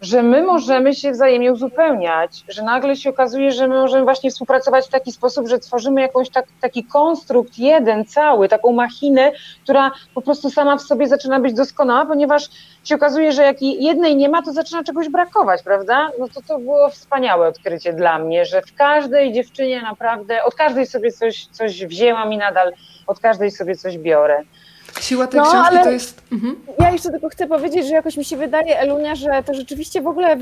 że my możemy się wzajemnie uzupełniać, że nagle się okazuje, że my możemy właśnie współpracować w taki sposób, że tworzymy jakąś tak, taki konstrukt jeden, cały, taką machinę, która po prostu sama w sobie zaczyna być doskonała, ponieważ się okazuje, że jak jednej nie ma, to zaczyna czegoś brakować, prawda? No to to było wspaniałe odkrycie dla mnie, że w każdej dziewczynie naprawdę, od każdej sobie coś, coś wzięłam i nadal od każdej sobie coś biorę. Siła tej no, książki to jest. Mhm. Ja jeszcze tylko chcę powiedzieć, że jakoś mi się wydaje, Elunia, że to rzeczywiście w ogóle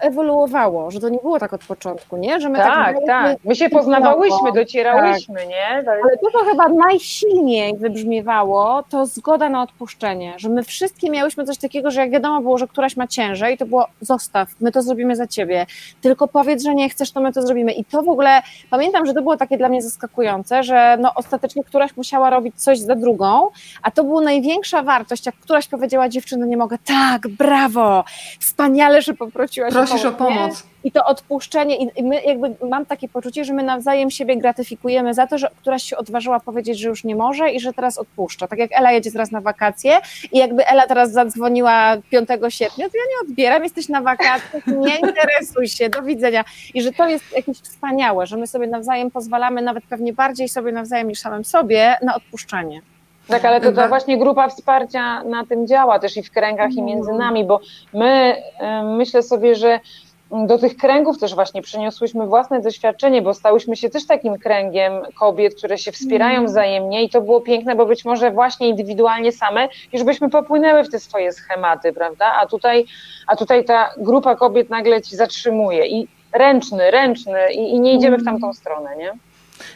ewoluowało, że to nie było tak od początku, nie? Że my tak, tak. tak. My się poznawałyśmy, docierałyśmy, tak. nie? Ale to, co chyba najsilniej wybrzmiewało, to zgoda na odpuszczenie, że my wszystkie miałyśmy coś takiego, że jak wiadomo było, że któraś ma ciężej, to było zostaw, my to zrobimy za ciebie. Tylko powiedz, że nie chcesz, to my to zrobimy. I to w ogóle pamiętam, że to było takie dla mnie zaskakujące, że no ostatecznie któraś musiała robić coś za drugą, a to była największa wartość, jak któraś powiedziała dziewczyno, nie mogę, tak, brawo, wspaniale, że poprosiłaś Prosisz o pomoc. O pomoc. I to odpuszczenie, i my jakby mam takie poczucie, że my nawzajem siebie gratyfikujemy za to, że któraś się odważyła powiedzieć, że już nie może i że teraz odpuszcza. Tak jak Ela jedzie teraz na wakacje i jakby Ela teraz zadzwoniła 5 sierpnia, to ja nie odbieram, jesteś na wakacjach, nie interesuj się, do widzenia. I że to jest jakieś wspaniałe, że my sobie nawzajem pozwalamy, nawet pewnie bardziej sobie nawzajem niż samym sobie, na odpuszczanie. Tak, ale to ta właśnie grupa wsparcia na tym działa też i w kręgach i między nami, bo my myślę sobie, że do tych kręgów też właśnie przyniosłyśmy własne doświadczenie, bo stałyśmy się też takim kręgiem kobiet, które się wspierają mm. wzajemnie i to było piękne, bo być może właśnie indywidualnie same już byśmy popłynęły w te swoje schematy, prawda? A tutaj, a tutaj ta grupa kobiet nagle ci zatrzymuje i ręczny, ręczny i, i nie idziemy w tamtą stronę, nie?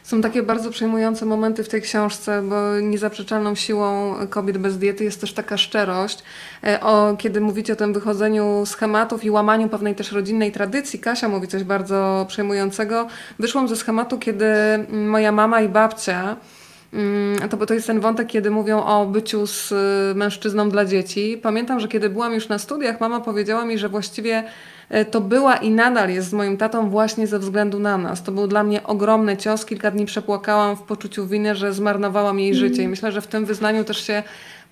Są takie bardzo przejmujące momenty w tej książce, bo niezaprzeczalną siłą kobiet bez diety jest też taka szczerość. E, o, kiedy mówicie o tym wychodzeniu schematów i łamaniu pewnej też rodzinnej tradycji, Kasia mówi coś bardzo przejmującego. Wyszłam ze schematu, kiedy moja mama i babcia mm, to, bo to jest ten wątek, kiedy mówią o byciu z y, mężczyzną dla dzieci. Pamiętam, że kiedy byłam już na studiach, mama powiedziała mi, że właściwie E, to była i nadal jest z moim tatą właśnie ze względu na nas. To był dla mnie ogromny cios. Kilka dni przepłakałam w poczuciu winy, że zmarnowałam jej życie. I myślę, że w tym wyznaniu też się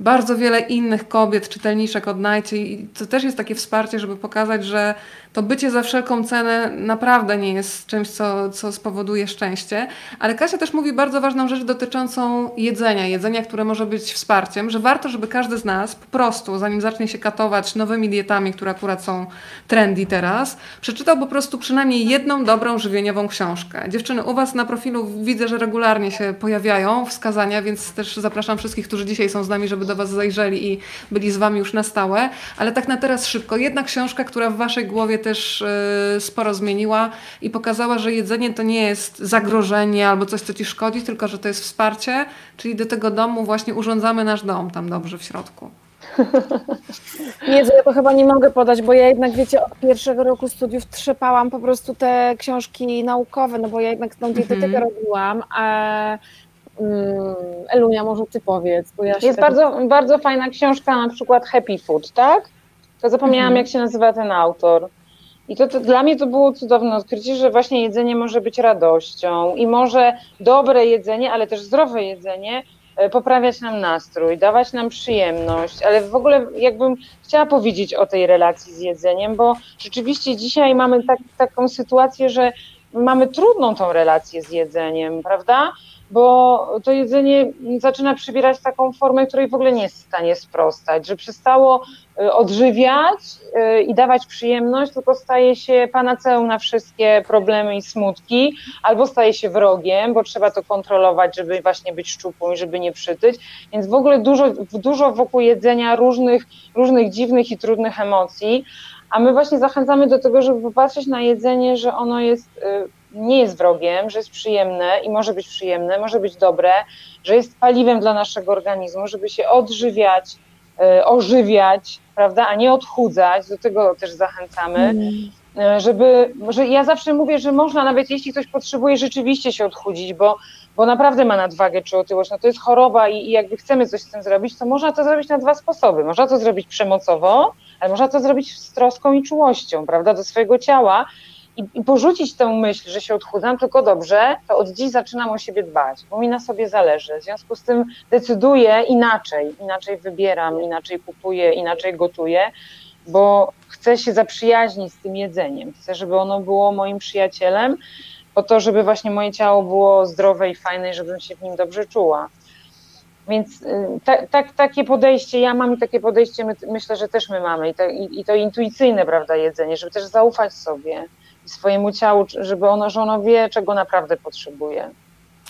bardzo wiele innych kobiet, czytelniczek odnajdzie i to też jest takie wsparcie, żeby pokazać, że to bycie za wszelką cenę naprawdę nie jest czymś, co, co spowoduje szczęście. Ale Kasia też mówi bardzo ważną rzecz dotyczącą jedzenia, jedzenia, które może być wsparciem, że warto, żeby każdy z nas po prostu, zanim zacznie się katować nowymi dietami, które akurat są trendy teraz, przeczytał po prostu przynajmniej jedną dobrą żywieniową książkę. Dziewczyny, u Was na profilu widzę, że regularnie się pojawiają wskazania, więc też zapraszam wszystkich, którzy dzisiaj są z nami, żeby do Was zajrzeli i byli z Wami już na stałe. Ale tak na teraz szybko, jedna książka, która w Waszej głowie też e, sporo zmieniła i pokazała, że jedzenie to nie jest zagrożenie albo coś, co Ci szkodzi, tylko że to jest wsparcie, czyli do tego domu właśnie urządzamy nasz dom tam dobrze w środku. (laughs) Jezu, ja to chyba nie mogę podać, bo ja jednak, wiecie, od pierwszego roku studiów trzepałam po prostu te książki naukowe, no bo ja jednak tą dietetykę mm -hmm. robiłam, a Mm, Elunia, może ty powiedz. Bo ja Jest bardzo, bardzo fajna książka, na przykład Happy Food, tak? To zapomniałam, mhm. jak się nazywa ten autor. I to, to, dla mnie to było cudowne odkrycie, że właśnie jedzenie może być radością i może dobre jedzenie, ale też zdrowe jedzenie e, poprawiać nam nastrój, dawać nam przyjemność, ale w ogóle jakbym chciała powiedzieć o tej relacji z jedzeniem, bo rzeczywiście dzisiaj mamy tak, taką sytuację, że mamy trudną tą relację z jedzeniem, prawda? Bo to jedzenie zaczyna przybierać taką formę, której w ogóle nie jest w stanie sprostać, że przestało y, odżywiać y, i dawać przyjemność, tylko staje się panaceum na wszystkie problemy i smutki, albo staje się wrogiem, bo trzeba to kontrolować, żeby właśnie być szczupłą i żeby nie przytyć. Więc w ogóle dużo, dużo wokół jedzenia różnych, różnych dziwnych i trudnych emocji. A my właśnie zachęcamy do tego, żeby popatrzeć na jedzenie, że ono jest y, nie jest wrogiem, że jest przyjemne i może być przyjemne, może być dobre, że jest paliwem dla naszego organizmu, żeby się odżywiać, e, ożywiać, prawda, a nie odchudzać, do tego też zachęcamy. Mm. Żeby, że ja zawsze mówię, że można, nawet jeśli ktoś potrzebuje rzeczywiście się odchudzić, bo, bo naprawdę ma nadwagę czy otyłość, no to jest choroba i, i jakby chcemy coś z tym zrobić, to można to zrobić na dwa sposoby. Można to zrobić przemocowo, ale można to zrobić z troską i czułością, prawda, do swojego ciała i, porzucić tę myśl, że się odchudzam, tylko dobrze, to od dziś zaczynam o siebie dbać, bo mi na sobie zależy. W związku z tym decyduję inaczej, inaczej wybieram, inaczej kupuję, inaczej gotuję, bo chcę się zaprzyjaźnić z tym jedzeniem. Chcę, żeby ono było moim przyjacielem, po to, żeby właśnie moje ciało było zdrowe i fajne, i żebym się w nim dobrze czuła. Więc y, ta, ta, takie podejście, ja mam i takie podejście, my, myślę, że też my mamy, i to, i, i to intuicyjne, prawda, jedzenie, żeby też zaufać sobie, swojemu ciału, żeby ono, że ono wie, czego naprawdę potrzebuje.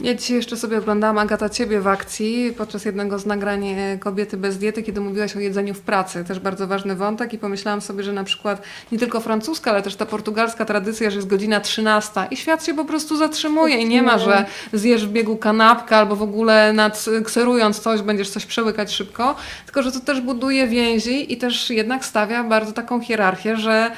Ja dzisiaj jeszcze sobie oglądałam Agata Ciebie w akcji podczas jednego z nagrań e, Kobiety bez diety, kiedy mówiłaś o jedzeniu w pracy. Też bardzo ważny wątek i pomyślałam sobie, że na przykład nie tylko francuska, ale też ta portugalska tradycja, że jest godzina 13 i świat się po prostu zatrzymuje i nie ma, że zjesz w biegu kanapkę albo w ogóle nad kserując coś będziesz coś przełykać szybko, tylko że to też buduje więzi i też jednak stawia bardzo taką hierarchię, że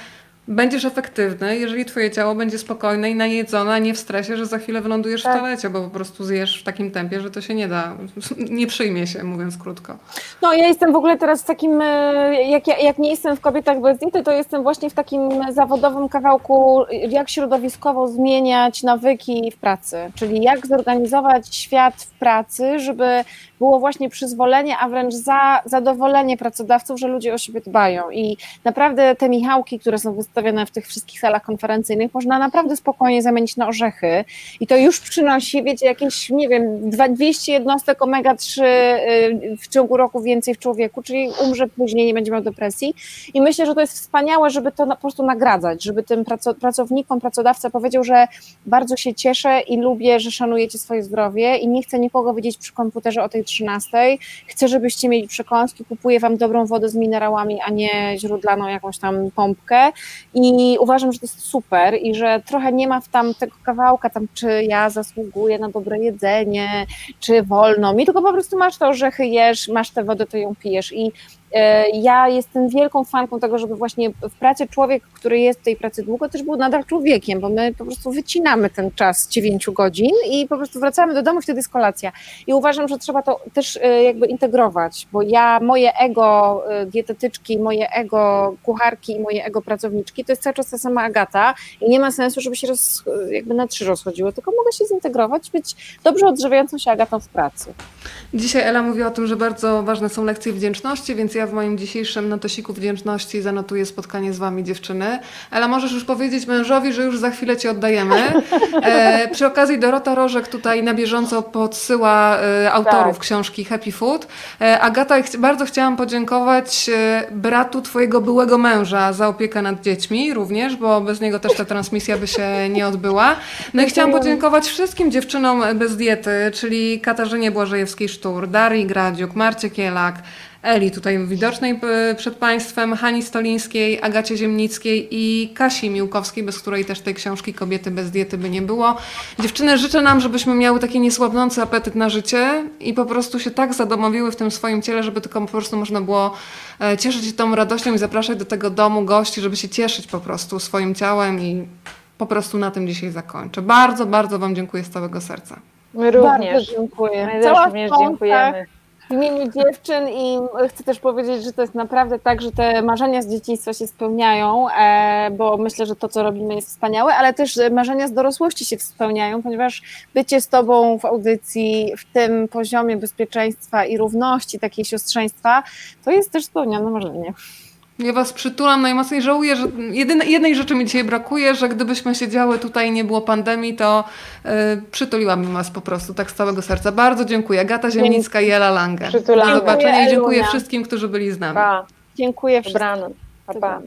będziesz efektywny, jeżeli twoje ciało będzie spokojne i najedzone, a nie w stresie, że za chwilę wylądujesz tak. w toalecie, bo po prostu zjesz w takim tempie, że to się nie da, (laughs) nie przyjmie się, mówiąc krótko. No ja jestem w ogóle teraz w takim, e, jak, jak nie jestem w kobietach bez diety, to jestem właśnie w takim zawodowym kawałku, jak środowiskowo zmieniać nawyki w pracy, czyli jak zorganizować świat w pracy, żeby było właśnie przyzwolenie, a wręcz za, zadowolenie pracodawców, że ludzie o siebie dbają i naprawdę te Michałki, które są przedstawione w tych wszystkich salach konferencyjnych, można naprawdę spokojnie zamienić na orzechy. I to już przynosi, wiecie, jakieś, nie wiem, dwa- 200 jednostek omega-3 y, w ciągu roku więcej w człowieku, czyli umrze później, nie będzie miał depresji. I myślę, że to jest wspaniałe, żeby to po prostu nagradzać, żeby tym praco, pracownikom, pracodawca powiedział, że bardzo się cieszę i lubię, że szanujecie swoje zdrowie i nie chcę nikogo widzieć przy komputerze o tej 13. Chcę, żebyście mieli przekąski, kupuję wam dobrą wodę z minerałami, a nie źródlaną jakąś tam pompkę i uważam, że to jest super i że trochę nie ma w tam tego kawałka, tam czy ja zasługuję na dobre jedzenie, czy wolno. Mi, tylko po prostu masz te orzechy, jesz, masz tę wodę, to ją pijesz. I ja jestem wielką fanką tego, żeby właśnie w pracy człowiek, który jest w tej pracy długo, też był nadal człowiekiem, bo my po prostu wycinamy ten czas 9 godzin i po prostu wracamy do domu, wtedy jest kolacja. I uważam, że trzeba to też e, jakby integrować, bo ja, moje ego e, dietetyczki, moje ego kucharki i moje ego pracowniczki, to jest cały czas ta sama Agata i nie ma sensu, żeby się roz, jakby na trzy rozchodziło, tylko mogę się zintegrować, być dobrze odżywiającą się Agatą w pracy. Dzisiaj Ela mówiła o tym, że bardzo ważne są lekcje wdzięczności, więc ja w moim dzisiejszym notosiku wdzięczności zanotuję spotkanie z Wami, dziewczyny. Ela, możesz już powiedzieć mężowi, że już za chwilę Cię oddajemy. (laughs) E, przy okazji Dorota Rożek tutaj na bieżąco podsyła e, autorów Tak. książki Happy Food. E, Agata, bardzo chciałam podziękować e, bratu Twojego byłego męża za opiekę nad dziećmi również, bo bez niego też ta transmisja by się nie odbyła. No i chciałam podziękować wszystkim dziewczynom bez diety, czyli Katarzynie Błażejewskiej-Sztur, Darii Gradziuk, Marcie Kielak, Eli tutaj widocznej p- przed Państwem, Hani Stolińskiej, Agacie Ziemnickiej i Kasi Miłkowskiej, bez której też tej książki Kobiety bez diety by nie było. Dziewczyny, życzę nam, żebyśmy miały taki niesłabnący apetyt na życie i po prostu się tak zadomowiły w tym swoim ciele, żeby tylko po prostu można było e, cieszyć się tą radością i zapraszać do tego domu gości, żeby się cieszyć po prostu swoim ciałem i po prostu na tym dzisiaj zakończę. Bardzo, bardzo Wam dziękuję z całego serca. My również. Bardzo dziękuję. My Cała również dziękujemy. W imieniu dziewczyn i chcę też powiedzieć, że to jest naprawdę tak, że te marzenia z dzieciństwa się spełniają, e, bo myślę, że to, co robimy jest wspaniałe, ale też marzenia z dorosłości się spełniają, ponieważ bycie z Tobą w audycji w tym poziomie bezpieczeństwa i równości, takiej siostrzeństwa, to jest też spełnione marzenie. Ja was przytulam najmocniej. Żałuję, że jedyne, jednej rzeczy mi dzisiaj brakuje, że gdybyśmy siedziały tutaj i nie było pandemii, to y, przytuliłabym was po prostu tak z całego serca. Bardzo dziękuję. Agata Ziemnicka i Ela Lange. Przytulamy. Do zobaczenia i Dziękuję, wszystkim, którzy byli z nami. Pa. Dziękuję wszystkim. Dobranoc. Pa, pa.